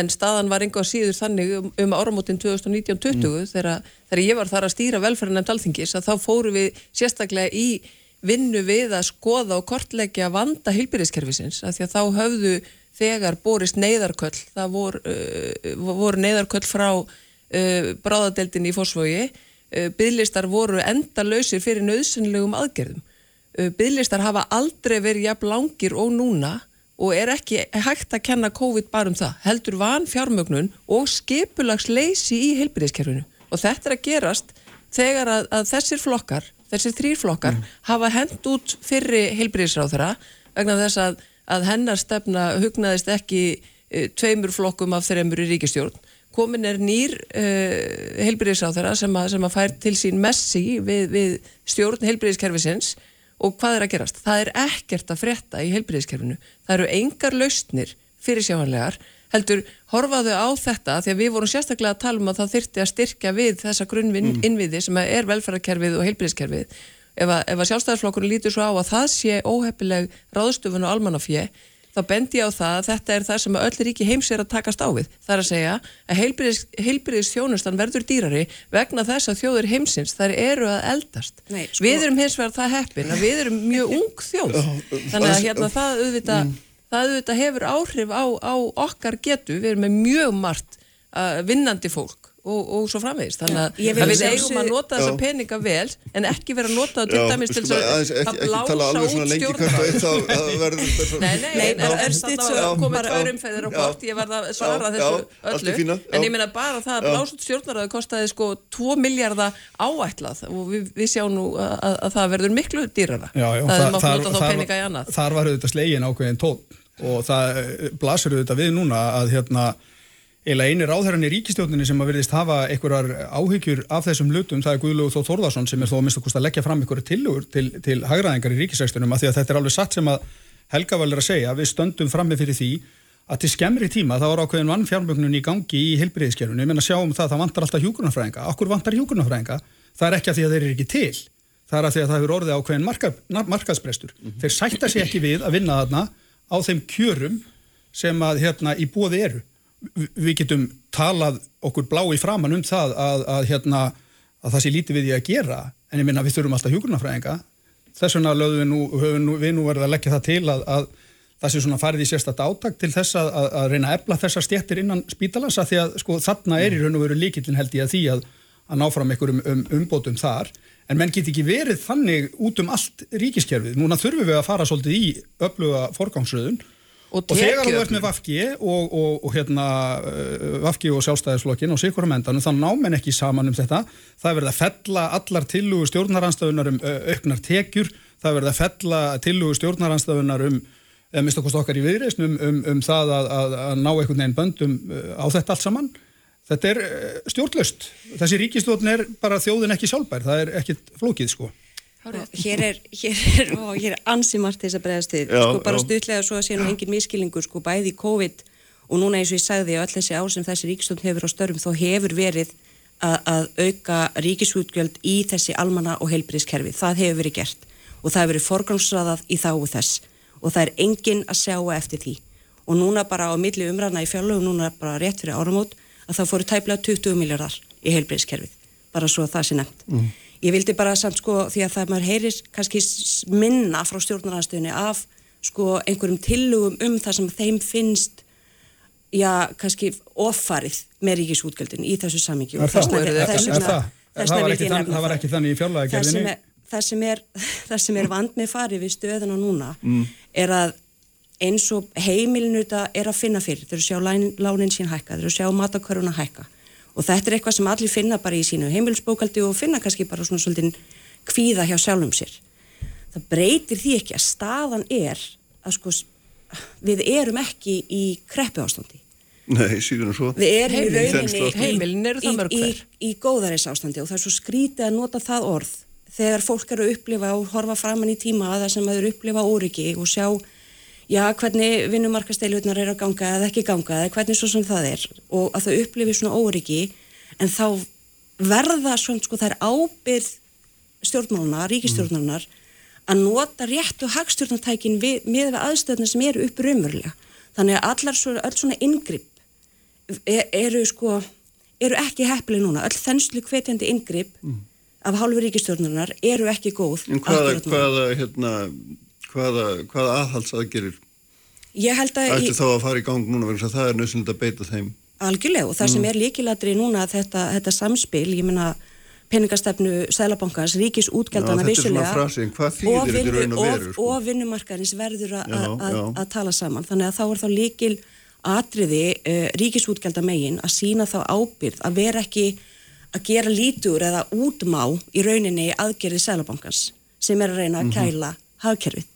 En staðan var einhvað síður þannig um, um áramótin 2019-20 mm. þegar, þegar ég var þar að stýra velferðarnefnd alþingis að þá fóru við sérstaklega í vinnu við að skoða og kortleggja vanda heilbyrðiskerfisins að því að þá höfðu þegar borist neyðarköll, það voru, uh, voru neyðarköll frá uh, bráðadeldin í uh, bygglistar voru enda lausir fyrir nöðsynlegum aðgerðum. Uh, bygglistar hafa aldrei verið jafn langir og núna og er ekki hægt að kenna COVID bara um það, heldur van fjármögnun og skipulagsleysi í heilbyrðiskerfinu og þetta er að gerast þegar að, að þessir flokkar, þessir þrýr flokkar mm. hafa hend út fyrri heilbyrðisráðara vegna þess að, að hennar stefna hugnaðist ekki e, tveimur flokkum af þreymur í ríkistjórn komin er nýr uh, heilbyrðisáþara sem, sem að fær til sín messi við, við stjórn heilbyrðiskerfisins og hvað er að gerast? Það er ekkert að frétta í heilbyrðiskerfinu. Það eru engar lausnir fyrir sjáanlegar heldur horfaðu á þetta því að við vorum sérstaklega að tala um að það þyrti að styrkja við þessa grunnvinn innviði sem er velferðarkerfið og heilbyrðiskerfið ef að, að sjálfstæðarflokkurinn lítur svo á að það sé óheppileg ráðstöfun og almannafjö þá bendi ég á það að þetta er það sem öll ríki heims er að takast á við. Það er að segja að heilbyrðis, heilbyrðis þjónustan verður dýrari vegna þess að þjóður heimsins þær eru að eldast. Nei, sko- Við erum hins vegar það heppin að við erum mjög ung þjóð. Þannig að hérna það auðvitað, það auðvitað hefur áhrif á, á okkar getu. Við erum með mjög margt uh, vinnandi fólk og, og svo framvegist. Þannig að, Ég vil að við eigum að nota þessa peninga vel en ekki vera að nota það til dæmis til þess að blása alveg út svona lengi stjórnarna. hvert og eitt þá það verður þetta svona Nei, nei, Nei, en er þetta svo- komið á Já. bort, ég var að svara Já, þessu öllu, fína, en ég meina bara það að Já. blásut stjórnarraði kostaði sko 2 miljardar áætlað og við, við sjáum nú að, að, að það verður miklu dýrara. Já, já, það er maður þar- að nota þá þar- peninga í annað. Þar var auðvitað slegin ákveðin tón og það blasir auðvitað við núna að hérna eila eini ráðherran í ríkistjóninni sem að verðist hafa einhverjar áhyggjur af þessum hlutum, það er Guðlúð Þó Þórðarsson sem er þó að mista kost að leggja fram einhverju tillögur til, til hagraðingar í ríkisækstunum af því að þetta er alveg satt sem að Helga var að segja, við stöndum frammi fyrir því að til skemmri tíma það var ákveðin vannfjármögnun í gangi í heilbriðiskerfunu, ég menna sjáum það, það vantar alltaf hjúkurnafræðinga, okkur vantar hjúkurnafræðinga það er ekki að því að þeir eru ekki til. Það er að því að það hefur orðið ákveðin marka, markaðsbrestur. Þeir sætta sig ekki við að vinna þarna á þeim kjörum sem að hérna í bóði eru. Vi- Við getum talað okkur blá í framann um það að, að, hérna, að það sé lítið við því að gera. En ég minna við þurfum alltaf hjúkurnafræðinga þess vegna við nú, nú, við nú verið að leggja það til að, að það sé svona farið í sérstætt átak til þess að, reyna að efla þessar stjettir innan spítalans að því að sko þarna er í raun og veru líkillin held ég að því að ná fram einhverjum um, umbótum þar. En menn get ekki verið þannig út um allt ríkiskerfið. Núna þurfum við að fara svolítið í öfluga forgangsröðun Og, og þegar þú ert með Vafki og, og, og hérna uh, Vafki og sjálfstæðisflokkin og sikurum endanum þá ná menn ekki saman um þetta. Það er verið að fella allar tillugu stjórnaranstöðunar um uh, auknar tekjur. Það er verið að fella tillugu stjórnaranstöðunar um eða mista kost okkar í viðreisn um, um, um það að, að, að ná einhvern veginn böndum á þetta allt saman. Þetta er stjórnlaust. Þessi ríkistjórn er bara þjóðin ekki sjálfbær. Það er ekkit flókið sko Hér er, hér er, og hér er ansi margt til þess að bregðast Já, sko bara stutlega svo að sé nú engin miskilningur, sko bæði COVID og núna eins og ég sagði að öll þessi ár sem þessi ríkistofn hefur á störfum þó hefur verið að, að auka ríkisútgjöld í þessi almanna og heilbriðskerfi, það hefur verið gert og það hefur verið forgangsraðað í þáu þess. Og það er engin að sjá eftir því. Og núna bara á milli umræðna í fjárlögum núna bara rétt fyrir áramót að það fóru tæplega 20 miljardar í heilbriðskerfið, bara svo að það sé nefnt. Ég vildi bara samt sko því að það maður heyrir kannski minna frá stjórnarnarstöðunni af sko einhverjum tillögum um það sem þeim finnst já, kannski offarið með ríkisútgjöldin í þessu samingi Er það? Er það? Það? Það var ekki þann- það var ekki þannig í það sem fjárlagagerðinni er, það sem er, það sem er vand með farið við stöðuna núna er að eins og heimilinu þetta er að finna fyrir, þeir eru að sjá lánin, sín hækka, þeir eru að sjá mataköruna hækka og þetta er eitthvað sem allir finna bara í sínu heimilsbókaldi og finna kannski bara svona svolítið kvíða hjá sjálfum sér. Það breytir því ekki að staðan er að sko við erum ekki í kreppu ástandi. Nei, síður en svo. Við erum í rauninni í, heimilin eru það mörg í, hver. í, í góðaris ástandi og það er svo skrítið að nota það orð þegar fólk eru að upplifa og horfa framann í tíma að það sem að eru upplifa óryggi og sjá já, hvernig vinnumarkasteilunar er að ganga eða ekki ganga eða hvernig svo sem það er og að þau upplifi svona óryggi en þá verða svona sko það er ábyrð stjórnmáluna, ríkistjórnarinnar að nota réttu hagstjórnartækin við, með við aðstöðna sem eru upp raunverulega. Þannig að allar öll svona ingripp er, eru sko, eru ekki heppileg núna. Öll þenslu hvetjandi ingripp af hálfu ríkistjórnarinnar eru ekki góð. En hvaða, hvaða, hérna, hvaða, hvaða aðhaldsaðgerir Ég held að ætti þá að fara í gang núna vegna það er nöðsynlega að beita þeim. algjörlega og það sem er líkilatri núna þetta, þetta samspil, ég meina peningastefnu Sælabankans, ríkis útgjaldana vissulega og, sko? og vinnumarkaðins verður að tala saman þannig að þá er þá líkil atriði uh, ríkisútgjalda megin að sína þá ábyrð að vera ekki að gera lítur eða útmá í rauninni aðgerði Sælabankans sem er að reyna Mhm. að kæla hagkerfið.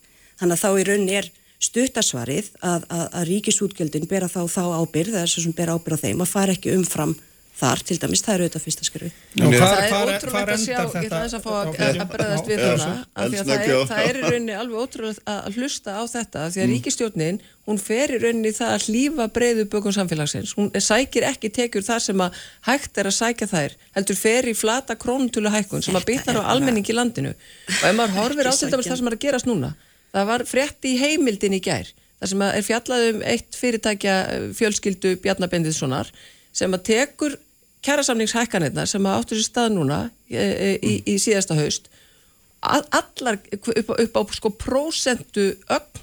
Þannig að þá í rauninni er Stuttasvarið að, að, að ríkisútgjöldin bera þá þá ábyrð, það er svo sem bera ábyrð á þeim, að fara ekki umfram þar, til dæmis, það eru auðvitað fyrsta skrufi. Já, hvar- það er hvar að sjá, þetta? þess að fá að, bregðast við þarna svo- af því að það er, það er í rauninni alveg ótrúlegt að hlusta á þetta af því Mm. að ríkistjórnin, hún fer í rauninni í það að hlýfa breiðu bökum samfélagsins. Hún sækir ekki tekjur þar sem að hægt er að sækja þær, heldur fer í flata krónutölu hækkun sem að bytnar á almenning í landinu. Og ef maður horfir á til dæmis það sem er að gerast núna það var frétt í heimildin í gær þar sem er fjallað um eitt fyrirtækja fjölskyldu Bjarnabendissonar sem að tekur kjærasamningshækkanirna sem að áttur sér stað núna e, e, í, í síðasta haust. Allar upp, á- upp á sko prósentu ögn,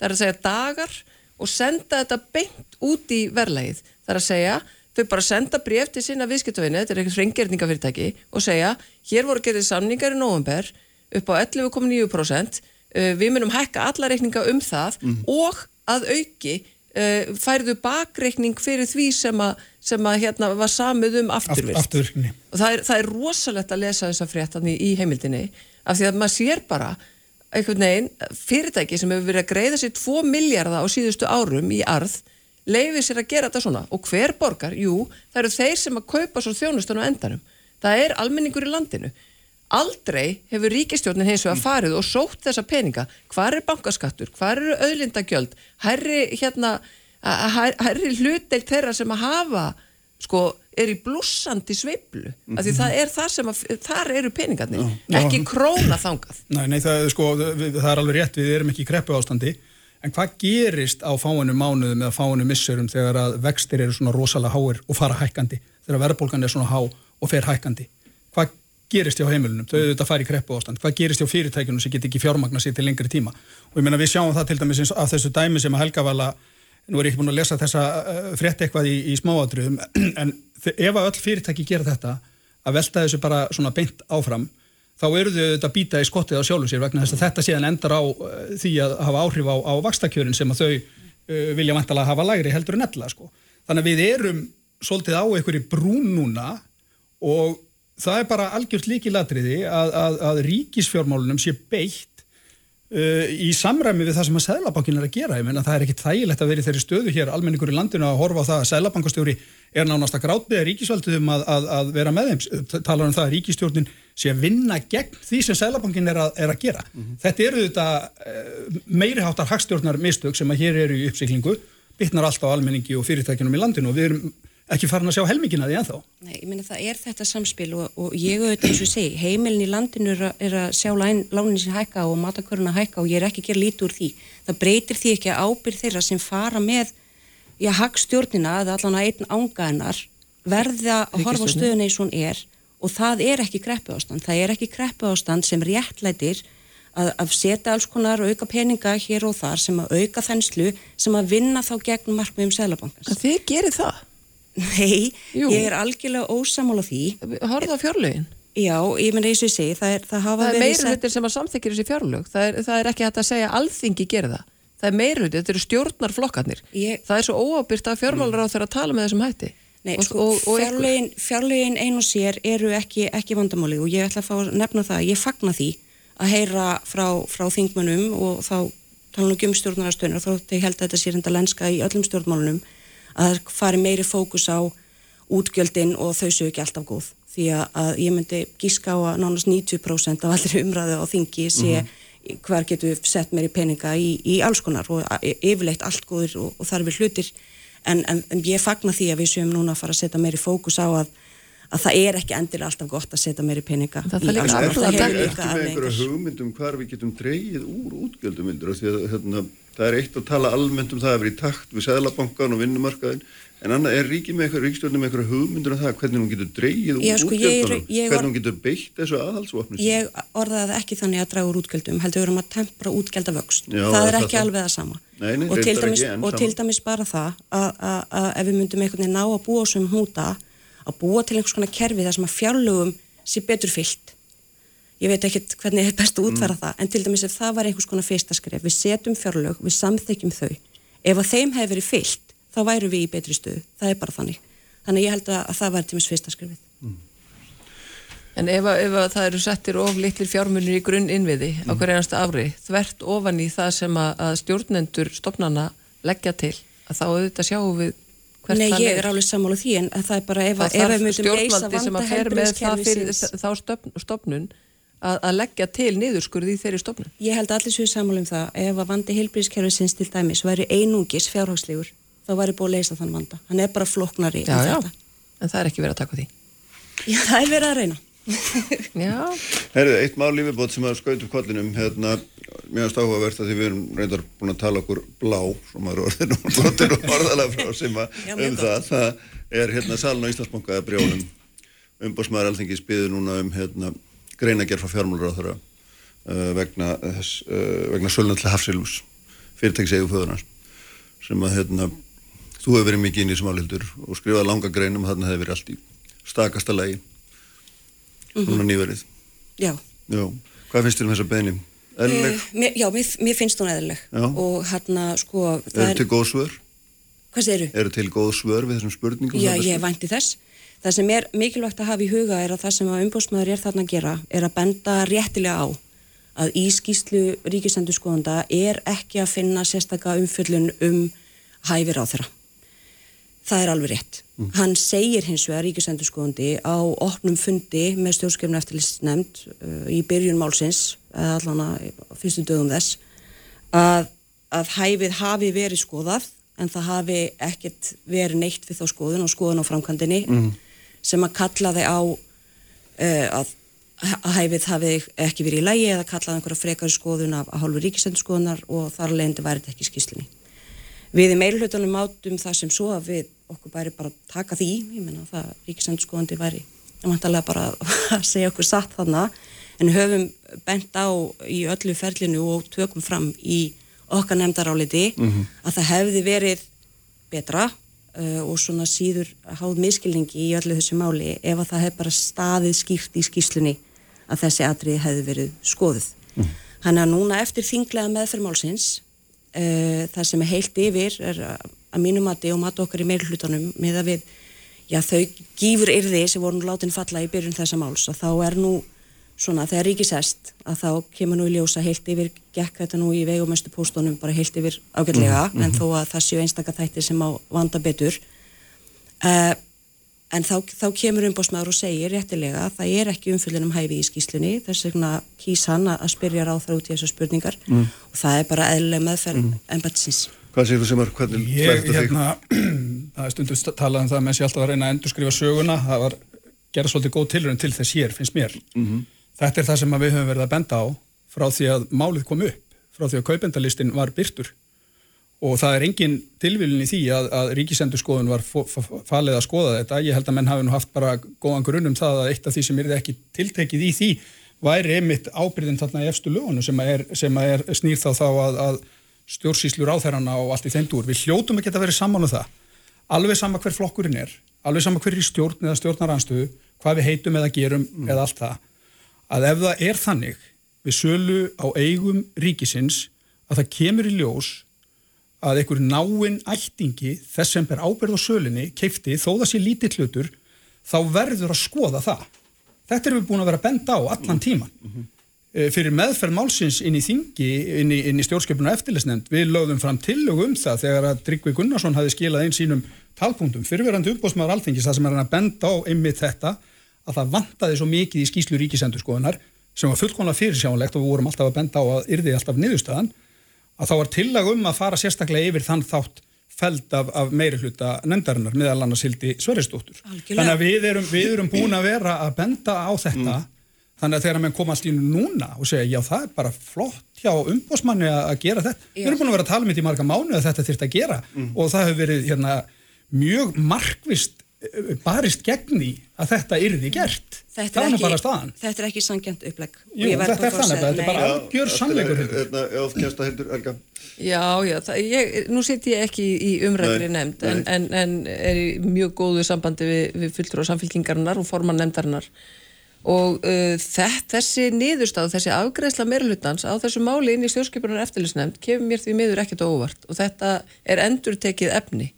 það er að segja dagar og senda þetta beint út í verðlægið, það er að segja þau bara senda bref til sinna viðskiptavinni þetta er eitthvað frengerningafyrirtæki og segja hér voru gerðið samningar í november upp á 11,9% uh, við munum hækka alla reikninga um það og að auki uh, færðu bakreikning fyrir því sem að, sem að hérna var samið um afturvirkt. afturvirkni. og það er, það er rosalegt að lesa þessa fréttan í, í heimildinni af því að maður sér bara einhvern veginn fyrirtæki sem hefur verið að greiða sér 2 miljardar á síðustu árum í arð leifir sér að gera þetta svona. Og hver borgar, jú, það eru þeir sem að kaupa svo þjónustan á endanum. Það er almenningur í landinu aldrei hefur ríkistjórnin hins vegar farið og sótt þessa peninga. Hvar er bankaskattur, hvar eru auðlindagjöld? Herri hérna herri hlutdeild þeirra sem að hafa sko, er í blúsandi sveiflu, af því það er það sem að, þar eru peningarnir, ekki króna þangað. Nei, nei, það, er sko, það er alveg rétt, við erum ekki í kreppu ástandi en hvað gerist á fáinu mánuðum eða fáinu missurum þegar að vextir eru svona rosalega háir og fara hækkandi? Þegar verðbólgan er svona há og fer hækkandi? Hvað gerist hjá heimilunum, þau auðvitað fara í kreppu ástand. Hvað gerist hjá fyrirtækjunum sem get ekki fjármagna sér til lengri tíma? Og ég meina við sjáum það til dæmis af þessu dæmi sem að Helga vala nú er ég ekki búin að lesa þessa uh, frétt eitthvað í, í smáatriðum en ef að öll fyrirtæki gera þetta að velta þessu bara svona beint áfram þá eru þau þetta að býta í skottið á sjálfu sér vegna þess að þetta síðan endar á uh, því að hafa áhrif á, á vakstakjörin sem að þau uh, vilja vantalega hafa lægri heldur en ella sko. Þannig að við erum svolítið á einhverju brún núna og það er bara algjört líkilatriði að, að, að ríkisfjármálunum sé beitt uh, í samræmi við það sem að Sæðlabankin er að gera. Ég meina það er ekki þægilegt að vera í þeirri stöðu hér almenningur í landinu að horfa á það að Sæðlabankastjóri er nánast að grátbiða ríkisvaldum að, að, að vera með þeim. Talar um það að ríkistjórnin sé að vinna gegn því sem Sæðlabankin er, er að gera. Þetta eru þetta uh, meiriháttar hagstjórnar mistök sem að hér eru í uppsiklingu, bytnar allt á almenningi og fyrirtækjunum í landinu og við erum ekki farin að sjá helmingina því ennþá. Nei, ég meina það er þetta samspil og, og ég auðvitað eins og segi, heimilin í landinu er, að- er að sjá lánin sin hækka og mataköruna hækka og ég er ekki að gera lítið úr því. Það breytir því ekki að ábyrð þeirra sem fara með, já, hagstjórnina eða allan að einn ánga hennar verða að horfa á stöðuna eins og hún er og það er ekki kreppu ástand. Það er ekki kreppu ástand sem réttlætir að, að setja alls konar auka peninga hér og þar sem að auka þenslu sem að vinna þá gegn markmiðum Sælabankans. að þið gerir það, Nei, Jú. ég er algjörlega ósamála því. horfða á fjárlögin. Já, ég meina eins og ég segi, það, er, það hafa það er verið meiri hlutir sem að samþykir þessi fjárlög. Það er, það er ekki hægt að segja alþingi gera það. Það er meiri hlutir, þetta eru stjórnarflokkarnir. Ég- það er svo óábyrgt að fjármálar á þeirra að tala með þessum hætti. Nei, og, sko, og, og fjárlögin, fjárlögin ein og sér eru ekki, ekki vandamáli og ég ætla að fá að nefna það, ég fagna því að heyra frá, frá þingmönnum og þá tala um stjórnarastöðunar þó ég held að þetta sé reynda lenska í öllum stjórnmálunum að það fari meiri fókus á útgjöldin og þau séu ekki alltaf góð. Því að, ég myndi gíska á að nánast 90% af allir umræðu á þingi sé hver getur sett meiri peninga í, í alls konar og a- yfirleitt allt góður og, og þarfir hlutir. En, en, en ég fagna því að við séum núna að fara að setja meiri fókus á að, að það er ekki endilega alltaf gott að setja meiri peninga Það í líka alls það hefur ekki líka með einhverja hugmyndum hvar við getum dreyið úr útgjöldum hérna, það er eitt að tala almennt um það að vera í takt við Sæðlabankan og vinnumarkaðin en annað er ríkið með einhverja ríkstjórnum með einhverja hugmyndur um það hvernig hún getur dreyið úr sko, ég er- útgjöldunum ég var- hvernig hún getur beitt þessu aðhalsvopni Ég orðaði það ekki þannig að draga úr útgjöldum, heldur við erum að tempra útgjaldavöxt. Já, það er það ekki það? alveg það sama. Nei, nei, og, til dæmis, og til dæmis bara það að, að, að ef við myndum einhvern veginn ná að búa sem húta, að búa til einhvers konar kerfi þar sem að fjárlögum sé betur fyllt. Ég veit ekki hvernig er best að útfæra Mm. það, en til dæmis ef það var einhvers konar fyrsta skref, við setjum fjárlög, við samþykjum þau. Ef að þeim hefur verið fyllt, þá væru við í betri stöðu. Það er bara þannig. Þannig ég held að, að það væri til dæmis fyrsta skrefið. En ef, að- ef að það eru settir of litlir fjármunir í grunn innviði á hverju einasta ári, þvert ofan í það sem að, stjórnendur stopnana leggja til, að þá auðvitað sjáum við Nei, það ég leiðir. er alveg sammála því en að það er bara ef, Það að- ef þarf við myndum leysa stjórnvaldi sem vanda að fer með það fyrir þá stofn, stofnun að, að leggja til niðurskurði í þeirri stofnun. Ég held allir séu sammála um það ef að vandi heilbríðiskerfisins til dæmis væri einungis fjárhagslegur þá væri búið að leysa þann vanda. Hann er bara floknari Já, en já, þetta. en það er ekki verið að taka því. Já, það er verið að reyna. Herðu, eitt mál lífibót sem að skaut upp kollinum, hérna, mjög stáhugavert að því við erum reyndar búin að tala okkur blá, svo maður orðin og flotir og orðalega frá sem að um það, það er hérna salin á Íslandsbanka að brjónum, umbásmaður alþingis byður núna um hérna greinagerð frá fjármálur á þeirra uh, vegna, þess, uh, vegna sölna til Hafsilvus, fyrirtækis eigu föðunars, sem að hérna, þú hefur verið mikið inn í þessum álhildur og skrifað langa greinum, þarna hefur verið allt í stakasta lagi, núna nýverið. Já. Já, hvað finnst þér um þessa beðni? Eðlileg? Uh, mér, já, mér, mér finnst hún eðlileg Já. og hérna, sko, það er, til góð svör? hvað segirðu? Eru til góð svör við þessum spurningum? Já, ég vænti þess. Það sem er mikilvægt að hafa í huga er að það sem að umbóðsmaður er þarna að gera er að benda réttilega á að í skýslu ríkisendurskoðanda er ekki að finna sérstaka umfjöllun um hæfir á þeirra. Það er alveg rétt. Hann segir hins vegar ríkisendurskoðandi á opnum fundi með stjórnskjöfn eftirlistnemnd uh, í byrjun málsins, eða allan að fyrstu dögum þess, að, að hæfið hafi verið skoðað en það hafi ekkert verið neitt við þá skoðun og skoðun á framkvæmdini sem að kallaði á uh, að, að hæfið hafi ekki verið í lægi eða kallaði einhverja frekari skoðun af, hálfu ríkisendurskoðunar og þar alveg væri þetta ekki í skýslunni. Við í meilhlutunum átum það sem svo að við okkur bæri bara taka því, ég meina það ríkisendurskoðandi væri vantarlega bara að segja okkur satt þarna. En höfum bent á í öllu ferlinu og tökum fram í okkar nefndaráliti að það hefði verið betra uh, og svona síður háð miskilningi í öllu þessu máli ef að það hefði bara staðið skýrt í skýslunni að þessi atrið hefði verið skoðuð. Þannig að núna eftir þinglega meðferð málsins uh, það sem er heilt yfir er að mínum mati og mati okkar í meirhlutunum með að við, já þau gífur yrði sem voru nú látin falla í byrjun þessa máls og þá er nú svona þegar ríkisest að þá kemur nú í ljósa heilt yfir, gekk þetta nú í vegumestu póstunum bara heilt yfir ágætlega en þó að það séu einstaka þættir sem á vanda betur. Uh, en þá, þá kemur umbósmaður og segir réttilega að það er ekki umfyllin um hæfi í skýslunni þess vegna kýs hann að spyrja ráð þar út í þessar spurningar. Og það er bara eðlileg meðferð mm. embætsins Hvað segir þú sem er, hvernig Ég, flært þetta þig? hérna, það er stundu talað um það með sér alltaf að reyna að endurskrifa söguna, það var gera svolítið góð tilrönd til þess hér, finnst mér. Þetta er það sem að við höfum verið að benda á frá því að málið kom upp, frá því að kaupendalistin var byrtur og það er engin tilvílun í því að, að ríkisendurskoðun var falið að skoða þetta. Ég held að menn hafi nú haft bara góðan grunn um það að eitt af því sem er ekki tiltekið í því væri einmitt ábyrðin þarna í efstu lögunu sem er, sem er snýr þá þá að, að stjórnsýslur áþærana og allt í þeim dúr. Við hljótum ekki að vera saman um það. Alveg sama hver flokkurinn er, alveg sama hver er í stjórn eða stjórnaranstöðu, hvað við heitum eða gerum eða allt það. Að ef það er þannig við sölu á eigum ríkisins að það kemur í ljós að einhver náinn ættingi þess sem ber ábyrð á sölinni keifti þó það sé lítið hlutur þá verður að skoða það. Þetta erum við búin að vera benda á allan tíman. Eh, Fyrir meðferð málsins inn í þingi, inn í, í stjórnskipuna eftirlisnefnd, við lögðum fram tillögu um það þegar að Tryggvi Gunnarsson hafi skilað einn sínum talpunktum, fyrirverandi uppbóðsmaður alþingis, það sem er að benda á einmitt þetta, að það vantaði svo mikið í skýslu ríkisendurskoðunar sem var fullkonlega fyrirsjánlegt og við vorum alltaf að benda á að yrði alltaf niðurstöðan, að þá var tillag um að fara sérstaklega yfir þann þátt feld af, af meiri hluta nefndarinnar meðal annars hildi Sverrisdóttur. Algjörlega. Þannig að við erum, við erum búin að vera að benda á þetta þannig að þegar menn koma einu núna og segja já það er bara flott hjá umbósmanni að gera þetta. Við erum búin að vera að tala um þetta í marga mánu að þetta þyrft að gera og það hefur verið hérna, mjög markvist barist gegn því að þetta yrði gert. Þetta er er ekki, bara staðan. þetta er ekki sangjant upplegg Og Jú, þetta er að þannig, segja- þetta er bara Nei. algjör sannleikur. Hérna, já. Já, já, það, ég, nú sitt ég ekki í, Nei, nefnd en, en, en er í mjög góðu sambandi við, við fulltrú á samfélkingarinnar og formann nefndarinnar og uh, þett, þessi niðurstáð, þessi afgreðsla meirhlutans á þessu máli inn í stjórnskipunar eftirlisnefnd kemur mér því miður ekkert óvart og þetta er endur tekið efni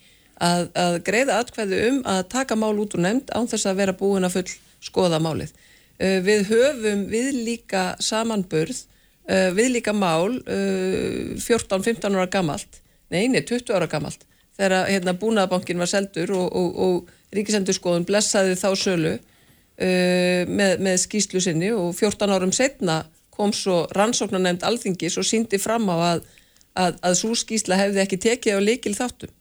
að, að greiða atkvæðu um að taka mál út úr nefnd án þess að vera búin að full skoða málið. uh, við höfum viðlíka samanburð, uh, viðlíka mál uh, 14-15 ára gamalt, nei, nei, 20 ára gamalt, þegar hérna, búnaðabankin var seldur og, og, og ríkisendurskoðun blessaði þá sölu uh, með, með skýslu sinni og 14 árum setna kom svo rannsóknarnemnd alþingis og síndi fram á að, að, að svo skýsla hefði ekki tekið á leikil þáttum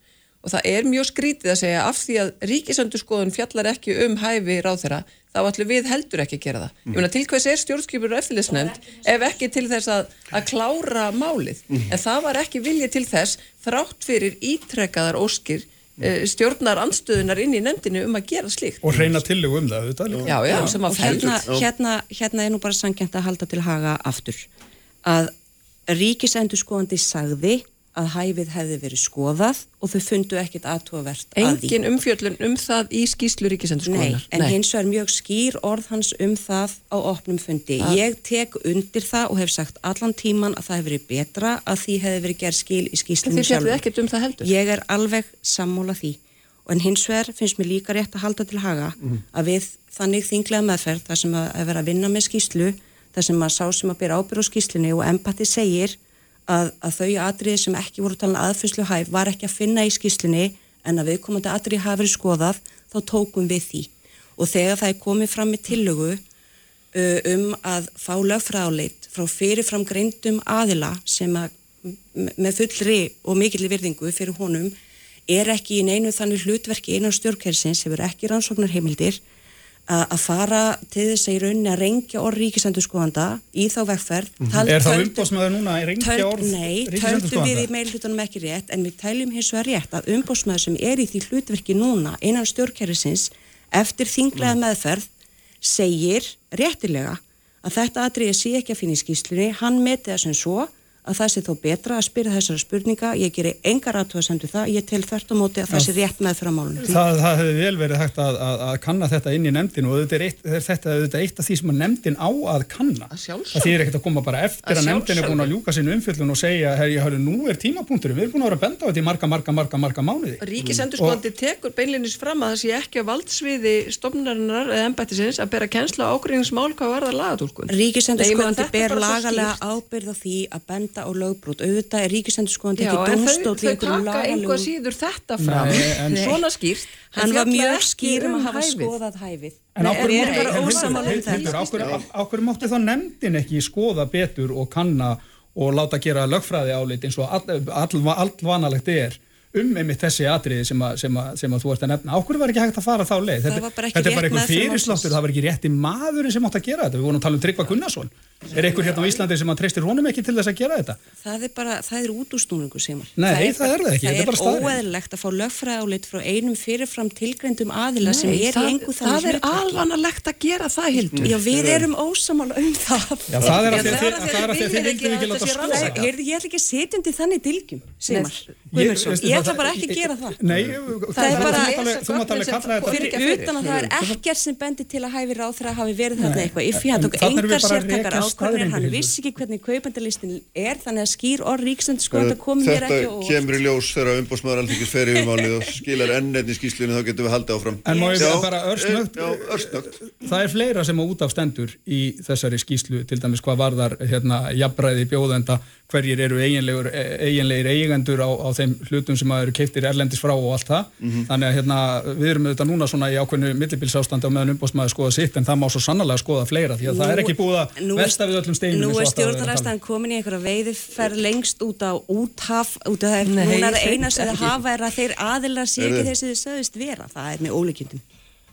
og það er mjög skrítið að segja af því að ríkisendurskoðun fjallar ekki um hæfi ráð þeirra, þá ætlum við heldur ekki að gera það. Ég meina til hvers er stjórnskipur og eftirlisnefnd ef ekki til þess að, að klára málið, en það var ekki viljið til þess þrátt fyrir ítrekkaðar óskir eh, stjórnar anstöðunar inn í nefndinu um að gera slíkt. Og reyna tillögu um það, auðvitað. líka. Já, já, sem að hérna, hérna, hérna er nú bara sangjant að halda til haga aftur að ríkisendurskoðandi sagði að hæfið hefði verið skoðað og þau fundu ekkit aðtúavert að því. Engin umfjöllun um það í skýslu Nei, ríkisendurskoðunar. en hins vegar mjög skýr orð hans um það á opnum fundi. Það- Ég tek undir það og hef sagt allan tíman að það hefur verið betra að því hefði verið gerð skil í skýslunum Þið fjallið ekkert um það heldur. Ég er alveg sammúla því. En hins vegar finnst mér líka rétt að halda til haga að við þannig þinglega meðferð þar sem að, að vera að vinna með skýslu, þar sem að sá sem að byrja ábyrð á skýslunni og empati segir að, að þau atriði sem ekki voru talað aðfyrslu hæf var ekki að finna í skýslunni en að viðkomandi atriði hafi verið skoðað, þá tókum við því. Og þegar það er komið fram með tillögu um að fá lögfræðáleit frá fyrirfram greindum aðila sem að með fullri og mikilli virðingu fyrir honum er ekki í neinu þannig hlutverki einan stjórnkærsins hefur ekki rannsóknarheimildir að fara til þess að í rauninni að rengja orð ríkisendurskoðanda í þá vegferð. Tal- Er þá töldu- umbóðsmaður núna að rengja Töld- orð Nei, töldum ríkisendurskoðanda? við í meilhlutunum ekki rétt en við tæljum hins vegar rétt að umbóðsmaður sem er í því hlutverki núna innan stjórnkærisins eftir þinglega Mm. meðferð segir réttilega að þetta atriði sé ekki að finna í skýslunni, hann meti það sem svo að það sé þó betra að spyrja þessara spurninga, ég geri engar aðtöðasendu það, ég tel þvert á móti að það sé rétt með fyrir málunum. Það, það hefði vel verið hægt að, að, að kanna þetta inn í nefndinu og þetta er eitt, þetta er auðvitað eitt af því sem að nefndin á að kanna. sjálfsögðu. Það þýðir ekkert að koma bara eftir Að að, nefndin er búin að ljúka sinu umfyllun og segja, herri, hörru, nú er tímapunkturinn, við erum búin að vera að benda á þetta í marga, marga, marga, marga mánuði. Ríkisendurskoðandi tekur beinlinis fram að það sé ekki á valdsviði stofnunarinnar eða embættisins að bera kennsla á ágreiningsmál hvað var það lagatúlkun. Er ber lagalega ábyrð á því að benda á lögbrot. Auðvitað er ríkisendurskoðandi Já, ekki en þau, þau taka lagalegu... síður þetta fram, Nei, en- svona skýrt. Hann var mjög ekki skýr um að hafa skoðað hæfið. En ósamála um mátti þá nefndin ekki skoða betur og kanna og láta gera lögfræði álit eins og all, all, all vanalegt er um einmitt þessi atriði sem, að- sem, að- sem að þú ert að nefna. Ákveður var ekki hægt að fara þá leið. Það Þetta, var bara þetta er bara einhver fyrirsláttur, það var ekki rétti maðurinn sem átt að gera þetta. Við vorum að tala um Tryggva Gunnarsson. Er einhver hérna á Íslandi sem að treystir honum ekki til þess að gera þetta? Það er bara, það er útústúningu, Sigmar. Nei, það er það ekki, Það þetta er er óeðlilegt að fá lögfræðálit frá einum fyrirfram tilgreindum aðila sem Nei, er í það, engu það er hlutverki. alvanalegt að gera það, Hildur. Já, við erum ósamála um það. Já, það er að því að það er þið- að því það er að því að þið viljið vildu ekki að láta skoða þetta. Ég ætla að Ég það- ætla bara ekki að gera það. Nei, Það er bara- þú mátt alveg- þú mátt alveg kalla þetta Fyrir utan að það er ekkert sem bendir til að hæfi ráþra hafi verið þarna Nei, eitthvað. Þarna erum við engar að sértakar staðreyndir, hann vissi ekki hvernig kaupendalistin er, þannig að skýr orð ríksendur komið mér Þetta ekki og... kemur í ljós þegar umbóðsmaður alþingis fer yfir málið og skilar enn enn í skýslunni þá getum við haldið áfram. En má ég bara Já, örsnögt. það er fleira sem á út af stendur í þessari skýslu, hverjir eru eiginlegur, eiginlegir eigendur á, á þeim hlutum sem að eru keiftir erlendis frá og allt það. Mhm. Þannig að hérna, við erum auðvitað núna svona í ákveðnu millibilsástandi á meðan umbóðsmaður skoða sitt, en það má svo sannlega skoða fleira, því að það er ekki búið að Nú er- velta við öllum steinum. Nú er um. stjórnaræstan komin í einhverja veiðiferð lengst út á úthaf, út af það, núna er hreint eina sem það hafa er að þeir aðilar sé ekki þessi þið sögðist vera, það er með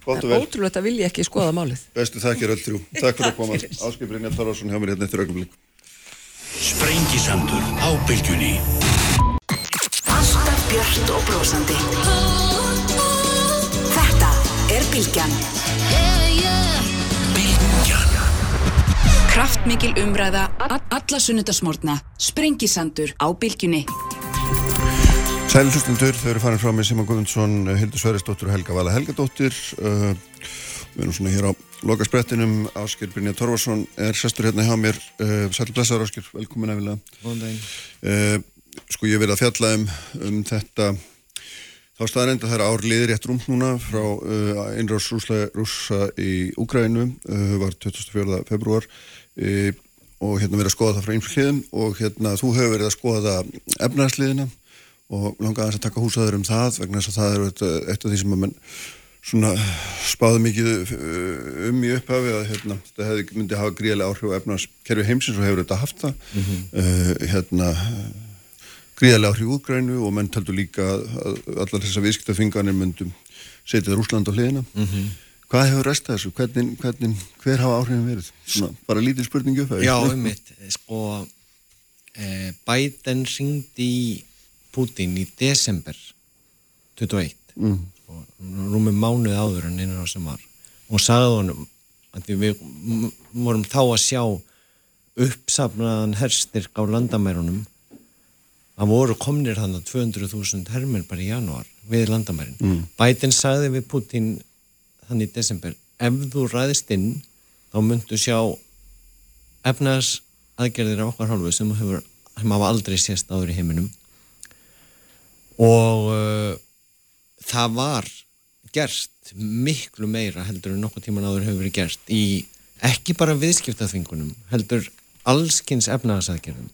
og Það er vel. ótrúlegt að vilja ekki skoða málið. Bestu þakkir öll þrjú. Takk fyrir að koma. Áskip Brynjar Þorvarsson hjá mér hérna eftir augnablik. Sprengisandur á bylgjunni. Alltaf björt og brósandi Þetta er Bilgjan Bylgjan. Kraftmikil umræða a- Alla sunnudasmórna Sprengisandur á Bilgjunni Sæli hlustundur, þau eru farin frá mig Simon Guðmundsson, Hildur Sverrisdóttir og Helga Vala Helgadóttir. Uh, við erum svona hér á lokasprettinum. Áskir Brynjar Þorvarsson er sestur hérna hjá mér. Uh, Sæli blessaður Áskir, velkomin. Góðan daginn. Uh, sko ég verið að fjalla um, um þetta þá staðar enda það er árliðir rétt rúmt núna frá uh, innráðs rúsa í Úgrænu var 24. februar og hérna verið að skoða það frá einsliðum og hérna þú hefur verið að skoða efnarsliðina og langaði að taka húsaður um það vegna þess að það er eitt af því sem að menn svona spáði mikið uh, um í upphafi að hérna, þetta hefði myndi hafa gríðilega áhrif á efnarskerfi heimsins og hefur þetta haft það mm -hmm. uh, hérna gríðilega áhrif útgrænu og menn taldu líka að allar þessar viðskiptafinganir myndum setja Rúsland á hliðina mm -hmm. hvað hefur restað þessu? Hvernig, hvernig, hver hafa áhrifin verið? Svona, bara lítið spurningu upp Já, um mitt, sko eh, Biden ringdi í Putin í desember 21 mm. Og rúmið mánuð áður en einan á sem var. Og sagði honum að við vorum þá að sjá uppsafnaðan herstyrk á landamærunum. Það voru komnir þannig 200.000 hermir bara í januar við landamærin. Mm. Biden sagði við Putin þannig í desember ef þú ræðist inn þá myndu sjá efnaðs aðgerðir á okkar hálfu sem hefur sem hafa aldrei sést áður í heiminum. Og uh, það var gerst miklu meira heldur en nokkuð tíman áður hefur verið gerst í ekki bara viðskiptaþvingunum heldur allskynns efnaðasaðgerðum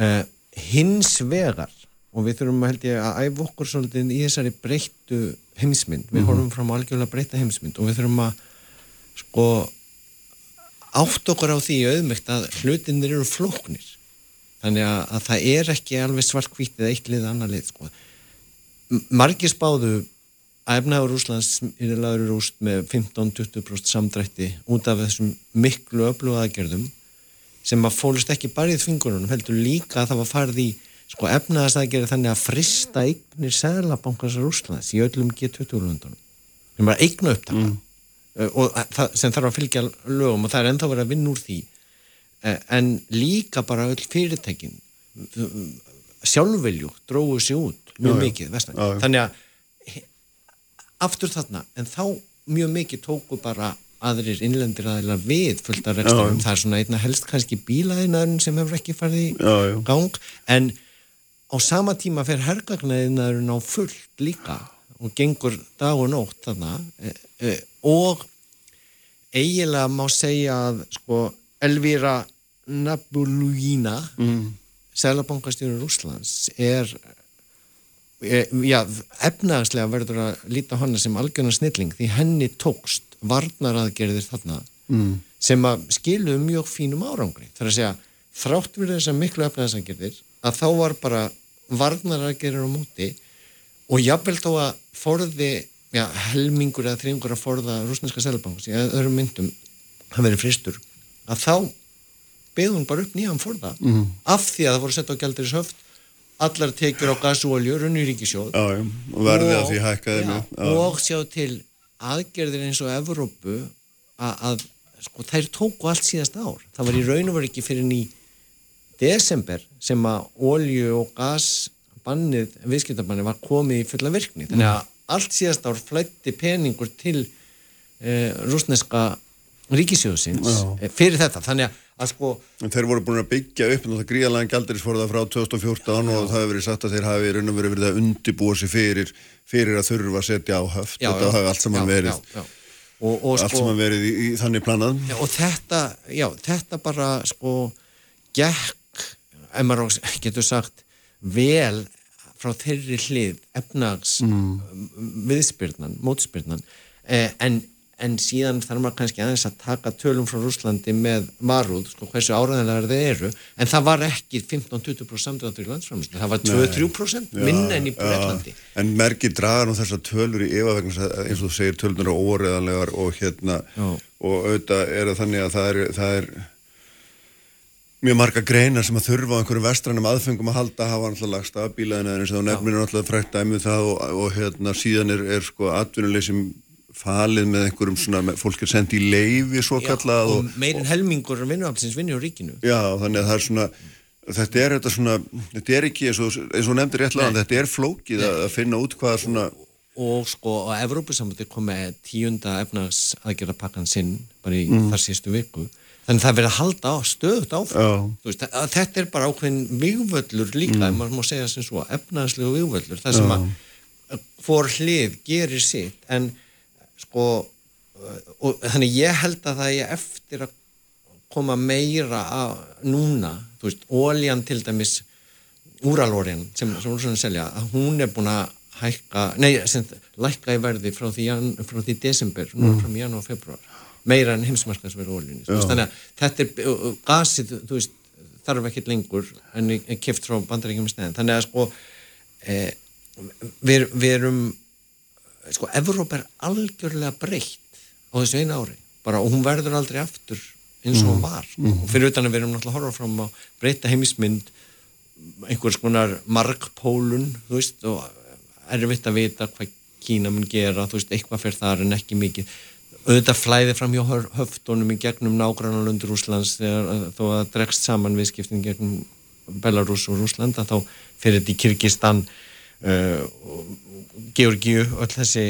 uh, hins vegar og við þurfum að held ég að æfa okkur svolítið í þessari breyttu heimsmynd við mm -hmm. horfum fram á algjörlega breytta heimsmynd og við þurfum að sko átt okkur á því auðmygt að hlutinir eru flóknir þannig að, að það er ekki alveg svartkvítið eitt lið annar lið sko. Margir spáðu að efnaður Úslands er laður rúst með 15-20% samdrætti út af þessum miklu öfluga aðgerðum sem að fólust ekki bara í þvingunum heldur líka að það var farið í sko efnaðast aðgerði þannig að frista eignir seglabankasar Úslands í öllum G20-lundunum sem var eignu upptaka mm. og það, sem þarf að fylgja lögum og það er ennþá verið að vinna úr því Eh, en líka bara öll fyrirtækin sjálfveljú dróðu sér út mjög já, mikið já, þannig að aftur þarna, en þá mjög mikið tóku bara aðrir innlendir aðeins við fullt af rekstum það er svona einna helst kannski bílaðinaðurinn sem hefur ekki farið í gang en á sama tíma fer hergagnaðinaðurinn á fullt líka og gengur dag og nótt þarna. E, e, og eiginlega má segja að sko Elvira Nabulugina mm. Sælabankastjóður Úslands er já, efnaðslega verður að líta hana sem algjörna snilling því henni tókst varnaraðgerðir þarna mm. sem að skilu mjög fínum árangri þar að segja þrátt við þessar miklu efnaðsagerðir að þá var bara varnaraðgerðir á móti og jafnvel þá að forði já, helmingur eða þrjungur að forða rúsneska Sælabankas í öðrum myndum það verið fristur að þá hún bara upp nýjan forða mm. af því að það voru sett á gældiris höft allar tekjur á gas og olju runni í ríkisjóð já, og verði að því hækkaði ja, og sjá til aðgerðir eins og Evrópu að, að sko, þær tóku allt síðast ár. Það var í raun og verið ekki fyrir ný desember sem að olju og gas bannið, viðskiptabannið var komið í fulla virkni. Þannig að allt síðast ár flætti peningur til eh, rúsneska ríkisjóðsins Já. fyrir þetta. Þannig að sko Þeir voru búin að byggja upp og það gríðalega gældirisforða frá 2014 Já. og það hefur verið sagt að þeir hafi raun og verið verið að undibúa sig fyrir, fyrir að þurfa að setja á höft. Já, þetta hafi allt saman verið og, og, allt sko, saman verið í, í þannig planað. Og þetta, já, þetta bara sko gekk, maður getur sagt vel frá þeirri hlið efnags mm. viðspyrnan, mótspyrnan. Eh, en en síðan þarf maður kannski aðeins að taka tölum frá Rúslandi með varúð, sko, hversu áræðanlegar þeir eru, en það var ekki 15-20% samdráttur í landsframlýslu, það var 2-3% minna enn í Breitlandi. En merkir dragar nú þessar tölur í yfirvegna eins og þú segir tölunur eru óræðanlegar og hérna, já. og auðvitað er það þannig að það er, það er mjög marga greinar sem að þurfa á einhverju vestrannum aðfengum að halda hafa alltaf lagst af bílaðina en þess að nefnir er alltaf frækt dæmið það og, og hérna síðan er, er sko atvinnuleysum falið með einhverjum svona, fólk er sendið í leifi svo kallað og, og meirinn helmingur vinnuaflsins vinni á ríkinu. Já, þannig að það er svona þetta er, þetta svona, þetta er ekki eins og, eins og nefndir rétt lagan, þetta er flókið að, að finna út hvað svona og, sko, og Evrópusamöndi kom með tíunda efnags aðgerðarpakkan sinn bara í mm. þar sístu viku. Þannig það verður að halda á stöðut áfram. Veist, þetta er bara ákveðin vigvöllur líka, mm. maður má segja sem svo efnagslegu vigvöllur, það sem að hvor hlið gerir sitt. En sko og þannig ég held að það er eftir að koma meira að núna, þú veist, óljan til dæmis úralórin sem, sem hún svona selja, að hún er búin að hækka, nei, sem, lækka í verði frá því, jan, frá því desember mm. frá janúar og februar, meira en heimsmarkaðsverðu óljunni, þannig að þetta er gasið, þú veist, þarf ekkert lengur en kift frá bandaríkjum stæðin, þannig að sko eh, við, við erum sko, Evróp er algjörlega breytt á þessu einu ári, bara, og hún verður aldrei aftur eins og hún mm. var mm. og fyrir utan að við erum náttúrulega að horfa fram á breyta heimismynd einhvers konar markpólun þú veist og erfitt að vita hvað Kína mun gera þú veist eitthvað fyrir þar en ekki mikið auðvitað flæði fram hjá höftunum í gegnum nágrannalundur Úslands þegar þó að dregst saman viðskiptin gegnum Belarus og Úslanda þá fyrir þetta í Kyrkistan uh, Georgiu öll þessi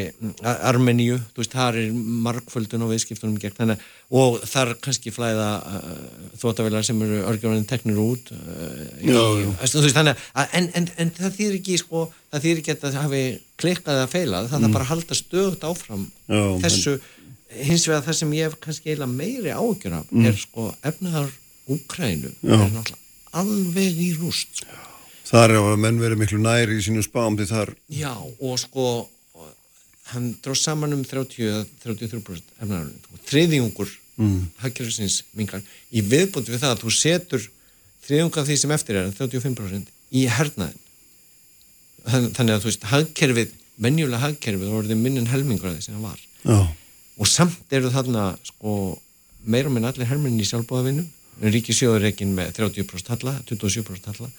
Armeníu, þú veist, það er markföldun og viðskiptunum gegn. Þannig og þar kannski flæða uh, þótavelar sem eru örgjörðin teknir út uh, í, þú veist, þannig að en, en, en það þýr ekki sko, það þýr ekki að það hafi klikkað eða feilað, það mm. er bara að halda stöðut áfram. Já, þessu, hins vegar það sem ég hef kannski eiginlega meiri ágjör af mm. er sko efnaðar Úkrænu er náttúrulega alveg í rúst sko Það er að menn verið miklu næri í sínu spám til þar. Já, og sko, hann dróð saman um 30-33% efnaðarinn. Þriðjungur mm. hagkerfisins mingar í viðbúndi við það að þú setur þriðjunga því sem eftir er, 35% í hernaðin. Þannig að þú veist, hagkerfið, menjulega hagkerfið voruð minnin helmingraði sem það var. Já. Og samt eru þarna, sko, meira minn allir herminni í sjálfbóðavinnu, ríkisjóðureikin með 30% halla, 27% halla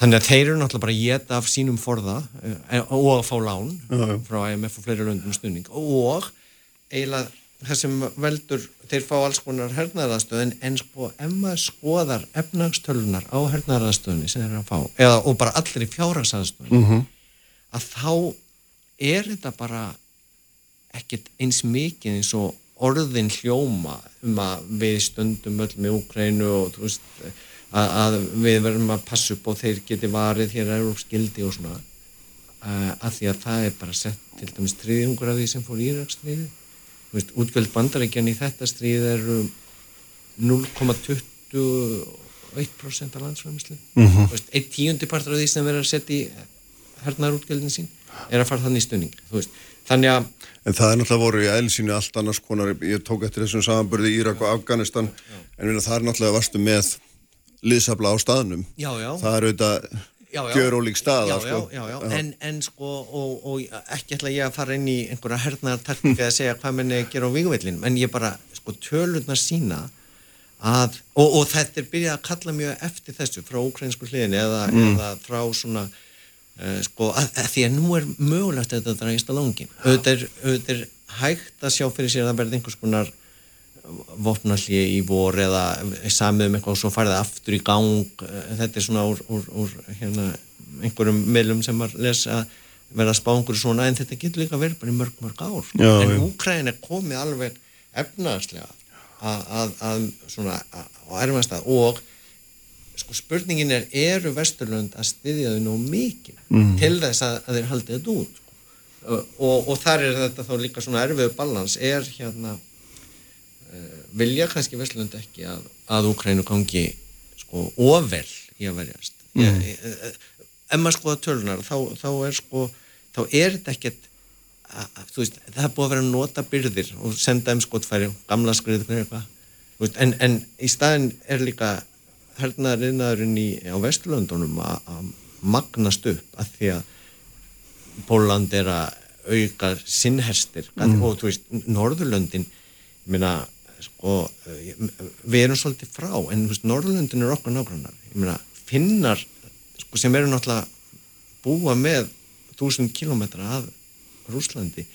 Þannig að þeir eru náttúrulega bara að geta af sínum forða eh, og að fá lán já, já. frá IMF og fleiri löndum stundning og eiginlega það sem veldur, þeir fá alls konar hernaðaraðstöðin en sko ef maður skoðar efnagstölunar á hernaðaraðstöðinni sem þeir eru að fá, eða og bara allir í fjárhagsaðstöðinni mm -hmm. að þá er þetta bara ekkert eins mikið eins og orðin hljóma um að við stundum öll með Úkrænu og þú veist að, að við verðum að passa upp og þeir geti varið hér er úr skildi og svona. Að því að það er bara sett til dæmis triðjungur af því sem fór Íraksstríði útgjöld bandarækjan í þetta stríð eru 0,21% af landsfæmislu mm -hmm. einn tíundi partur af því sem verður að setja í hernaðar útgjöldin sín er að fara þannig í stunning þannig að En það er náttúrulega voru í eilsínu allt annars konar, ég tók eftir þessum samanbörði Írak og Afganistan, já, já. en það er náttúrulega vastu með liðsabla á staðnum já, já. það er auðvitað gjör ólík staða sko. en, en sko og, og ekki ætla ég að fara inn í einhverja hernaðartaktika að segja hvað menni gera á víguvellin en ég bara sko tölurna sína að, og, og þetta er byrjað að kalla mjög eftir þessu frá ukrainsku hliðin eða, mm. eða frá svona uh, sko að, að því að nú er mögulegt að þetta dragist að langin auðvitað er, er hægt að sjá fyrir sér að það verði einhvers konar vopnalli í vor eða samið um eitthvað og svo farið aftur í gang. Þetta er svona úr, úr, úr hérna, einhverjum meðlum sem var lesa verða að spá einhverju svona en þetta getur líka verið bara í mörg mörg ár. Já, en Úkræn er komið alveg efnaðslega að, að svona á erfnastað og sko spurningin er eru Vesturlund að styðja þau nú mikið mm. til þess að, að þeir haldið þetta út? Og, og þar er þetta þá líka svona erfiðu balans. Er hérna vilja kannski Vestlund ekki að, að Ukrænu gangi sko ofel í að verjast mm. ef maður skoða tölunar þá, þá er sko þá er þetta ekkert veist, það er búið að vera nota byrðir og senda um skotfæri gamla skriður eitthvað en, en í staðin er líka hernaðarinnarinn á Vestlundunum að magnast upp að því að Póland er að auka sinnherstir mm. og þú veist, Norðurlöndin ég meina sko, við erum svolítið frá en Norðlundin er okkur meina, finnar sko, sem eru náttúrulega búa með þúsund kilómetra af Rúslandi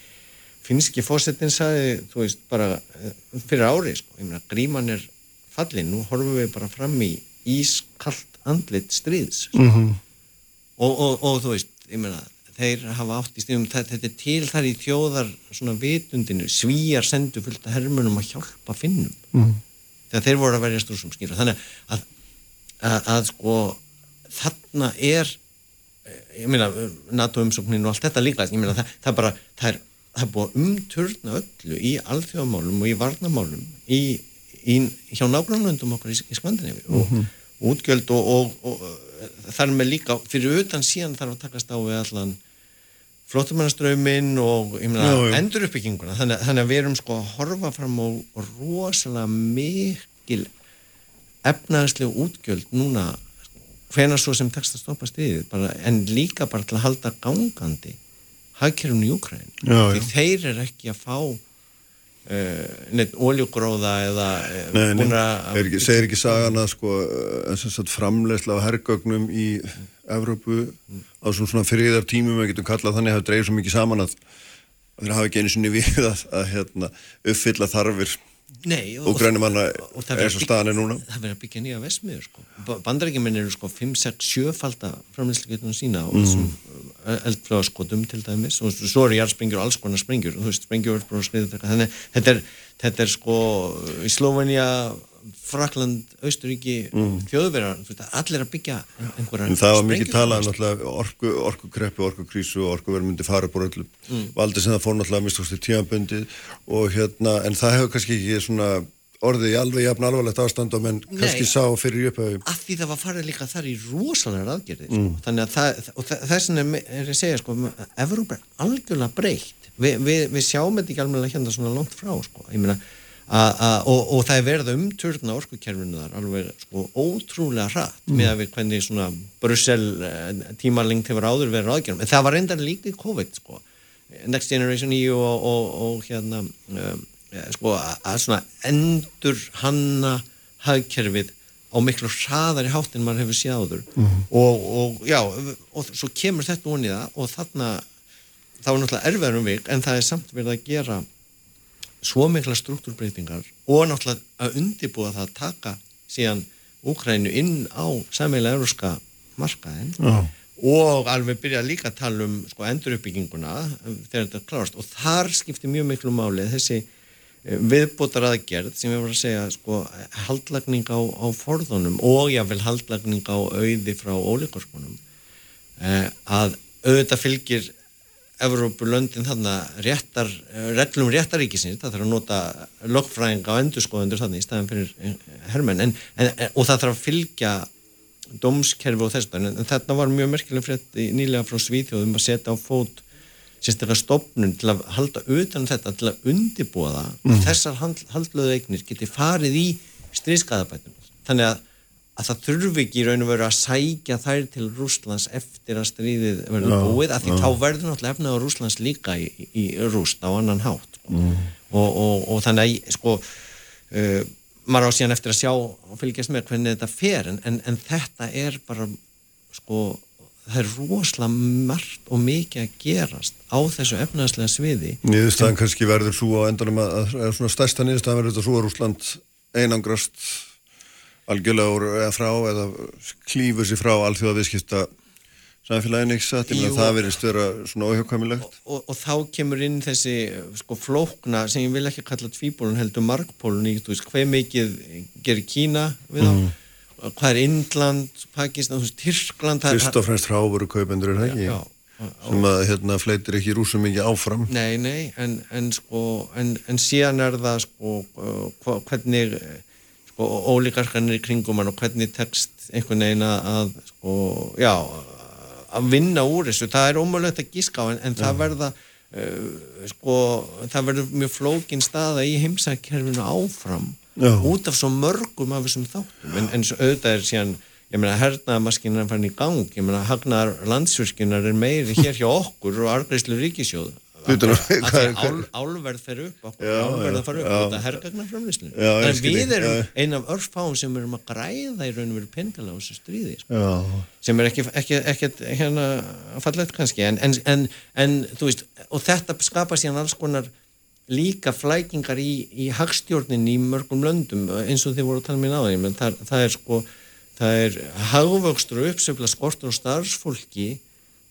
finnski fósettin sagði, þú veist, bara eh, fyrir ári, sko, ég meina, gríman er fallin, nú horfum við bara fram í ískallt andlit stríðs mm -hmm. og, og, og þú veist, ég meina þeir hafa átt í stíðum þetta er til þar í þjóðar svona vitundinu, svíjar sendu fullt að hermunum að hjálpa finnum mm. þegar þeir voru að verja stúrsum skýra þannig að, að, að sko þarna er ég meina, NATO umsóknin og allt þetta líka, ég meina, það, það bara það er, það er búið að umturna öllu í alþjóðamálum og í varnamálum í, í hjá nágrannlöndum okkar í, í Skandinavi og Mhm. útgjöld og, og, og þar með líka, fyrir utan síðan þarf að takast á við allan flottumannaströyminn og ég meina, Já, já. endur uppbygginguna þannig, þannig að við erum sko að horfa fram á rosalega mikil efnaðarslega útgjöld núna hvenar svo sem tekst að stoppa stríðið bara, en líka bara til að halda gangandi hagkerfum í Úkræn Já, því já. þeir eru ekki að fá neitt oljugróða eða uh, Nei, nei, er ekki, segir ekki sagan að sko, eh, framlegsla á hergögnum í Evrópu á svona, svona friðar tímum, við getum kallað þannig að það dreifir svo mikið saman að, að þeir hafa ekki einu sinni við að, að hérna, uppfylla þarfir Nei, og- og og núna. það verður að byggja nýja vesmiður sko. bandarækjuminn eru sko 5, 6, 7 falda framleyslugetunum sína og þessum eldflöðaskotum til dæmis og svo eru jarðsprengjur og alls konar sprengjur. Og þú veist, sprengjur þannig þetta er, þetta er sko í Slovenia, Frakland Austuríki, Mhm. þjóðverðar allir að byggja einhverja En það var mikið talað náttúrulega orku, orkukreppu, orkukrísu og orkuverð myndi fara úr öllum. Mm. Valdi sem það fór náttúrulega að mista ástu tímabundið og hérna, en það hefur kannski ekki svona orðið í alveg jafn alvarlegt ástand og menn kannski sá fyrir upphauðum. að því það var farið líka þar í rosalega aðgerði sko. Mm. þannig að það, og þess vegna er- að segja sko, Evrópa er algjörlega breytt Vi, við, við sjáum þetta ekki alveg hérna svona langt frá sko. Ég meina, og, og það er verið umturna orkukerfinu þar alveg sko, ótrúlega hratt Mm. með að við hvernig svona Brussel eh, tímalengt hefur áður verið aðgerðum en það var reyndar líka í COVID sko. Next Generation EU og, og, og hérna um, sko, að- svona endur hanna hagkerfið á miklu hraðari hátt en maður hefur séð áður Mhm. og, og já, og svo kemur þetta það og þarna þá er náttúrulega erfiðar um vik en það er samt verið að gera svo mikla struktúrbreytingar og náttúrulega að undibúa það að taka síðan Úkrænu inn á sæmiðlega euróska markaðin Já. og alveg byrja líka að tala um sko, enduruppbygginguna um, þegar þetta klárast og þar skiptir mjög miklu máli þessi viðbótar aðgerð sem ég var að segja sko, haldlagning á, á forðunum og jáfnvel haldlagning á auði frá ólíkorskonum eh, að auðvitað fylgir Evrópulöndin þarna réttar, eh, reglum réttaríkisins, það þarf að nota lögfræðinga og endurskoðendur þarna í staðan fyrir eh, hermenn. En, en, og það þarf að fylgja dómskerfi og þess en, en þetta var mjög merkileg frétt í- nýlega frá Svíþjóðum að setja á fót sérstaklega stopnun til að halda utan um þetta til að undibúa það Mm. að þessar hald, haldlöðu eignir geti farið í stríðskaðabætum þannig að, að það þurfi ekki í raun og veru að sækja þær til Rúslands eftir að stríðið verður Já, búið af því já. þá verður náttúrulega efnað á Rúslands líka í, í, Rúst á annan hátt sko. Mm. og, og, og þannig að sko uh, maður á síðan eftir að sjá og fylgjast með hvernig þetta fer en, en, en þetta er bara sko það er rosalega margt og mikið að gerast á þessu efnaðslega sviði Niðurstaðan kannski verður svo á endanum að, að, að svona stærsta niðurstaðan verður þetta svo að Rúsland einangrast algjörlega úr eða frá eða klífur sér frá alþjóða viðskipta samfélagin ekki satt, ég meina það verðist vera svona óhjákvæmilegt. og, og þá kemur inn þessi sko flókna sem ég vil ekki kalla tvíbólun heldur markbólun í þú veist hver mikið gerir Kína við þá Mhm. hvað er Indland, Pakistan, það- Fyrst og fremst ráfuru kaupendur er það ekki? Já, Sem að hérna fleitir ekki rúsum mikið áfram. Nei, nei, en, en sko en, en síðan er það sko hvernig sko ólíkarskanir í kringum hann og hvernig tekst einhvern veginn að- sko, já að vinna úr þessu, það er ómögulegt að gíska á en, en það verða uh, sko, það verður mjög flókin staða í heimsækkerfinu áfram Já. út af svo mörgum af þessum þáttum. En, en auðvitað er síðan ég meina hernaðamaskinar er farin í gang. Ég meina hagnar landsvirkinar er meiri hér hjá okkur og argreyslu ríkisjóð Álverð fer upp álverð fara upp þetta Já, ég en við erum einn af örfáum sem erum að græða í raun og veru pendilega á þessu stríði sko. Sem er ekki, ekki, ekki hérna fallegt kannski. En, en, en, veist og þetta skapar síðan alls konar líka flækingar í, í hagstjórnin í mörgum löndum eins og þið voru að tala mér náðan menn það, það er sko það er hagvöxtur og uppsöfla skortur og starfsfólki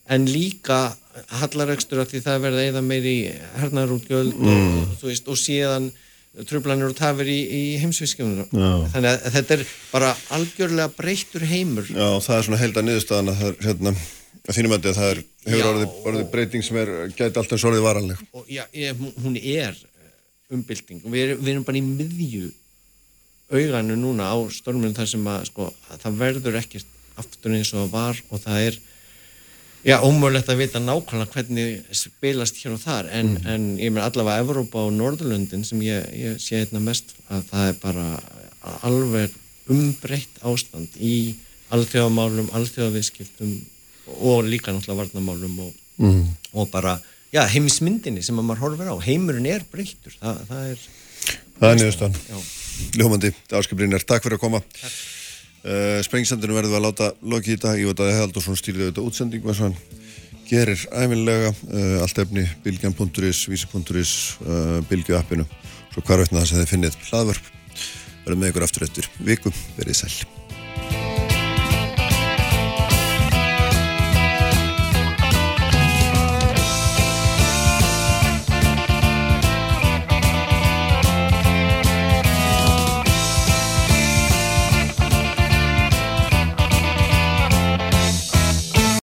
en líka hallarekstur af því það verða eða meiri hernaðarútgjöld Mm. og, þú veist, og síðan trublanir og tafir í, í heimsvískjöfnur Já. þannig að þetta er bara algjörlega breyttur heimur Já, það er svona heilda niðurstaðan að það er hérna Það þínum að það er, hefur Já, orðið, orðið breyting sem er, gæti alltaf orðið varanleg. og já, ég, hún- er umbylting og við, við erum bara í miðju auganu núna á storminu þar sem að sko, að það verður ekkert aftur eins og var og það er já, ómögulegt að vita nákvæmlega hvernig spilast hér og þar en, en ég meina allavega Evrópa og Norðurlöndin sem ég, ég sé einna mest að það er bara alveg umbreytt ástand í alþjóðamálum, alþjóðaviðskiptum og líka náttúrulega varnamálum og, Mhm. og bara já, heimismyndinni sem að maður horfir á heimurinn er breyttur það, það er Það er niðurstaðan. Já. Ljómandi, Áskiprinnar, takk fyrir að koma. Uh, Sprengsendinu verðum við að láta lokið í dag. Ég veit að Heðaldursson stýrði auðvitað útsendingu eins og hann gerir æfinlega. Uh, allt efni, bilgjan.is, vísi.is, uh, bilgju appinu. Svo hvar veitna það sem þið finnið hlaðvarp. Verðum með ykkur aftur eftir viku. Verið sæl.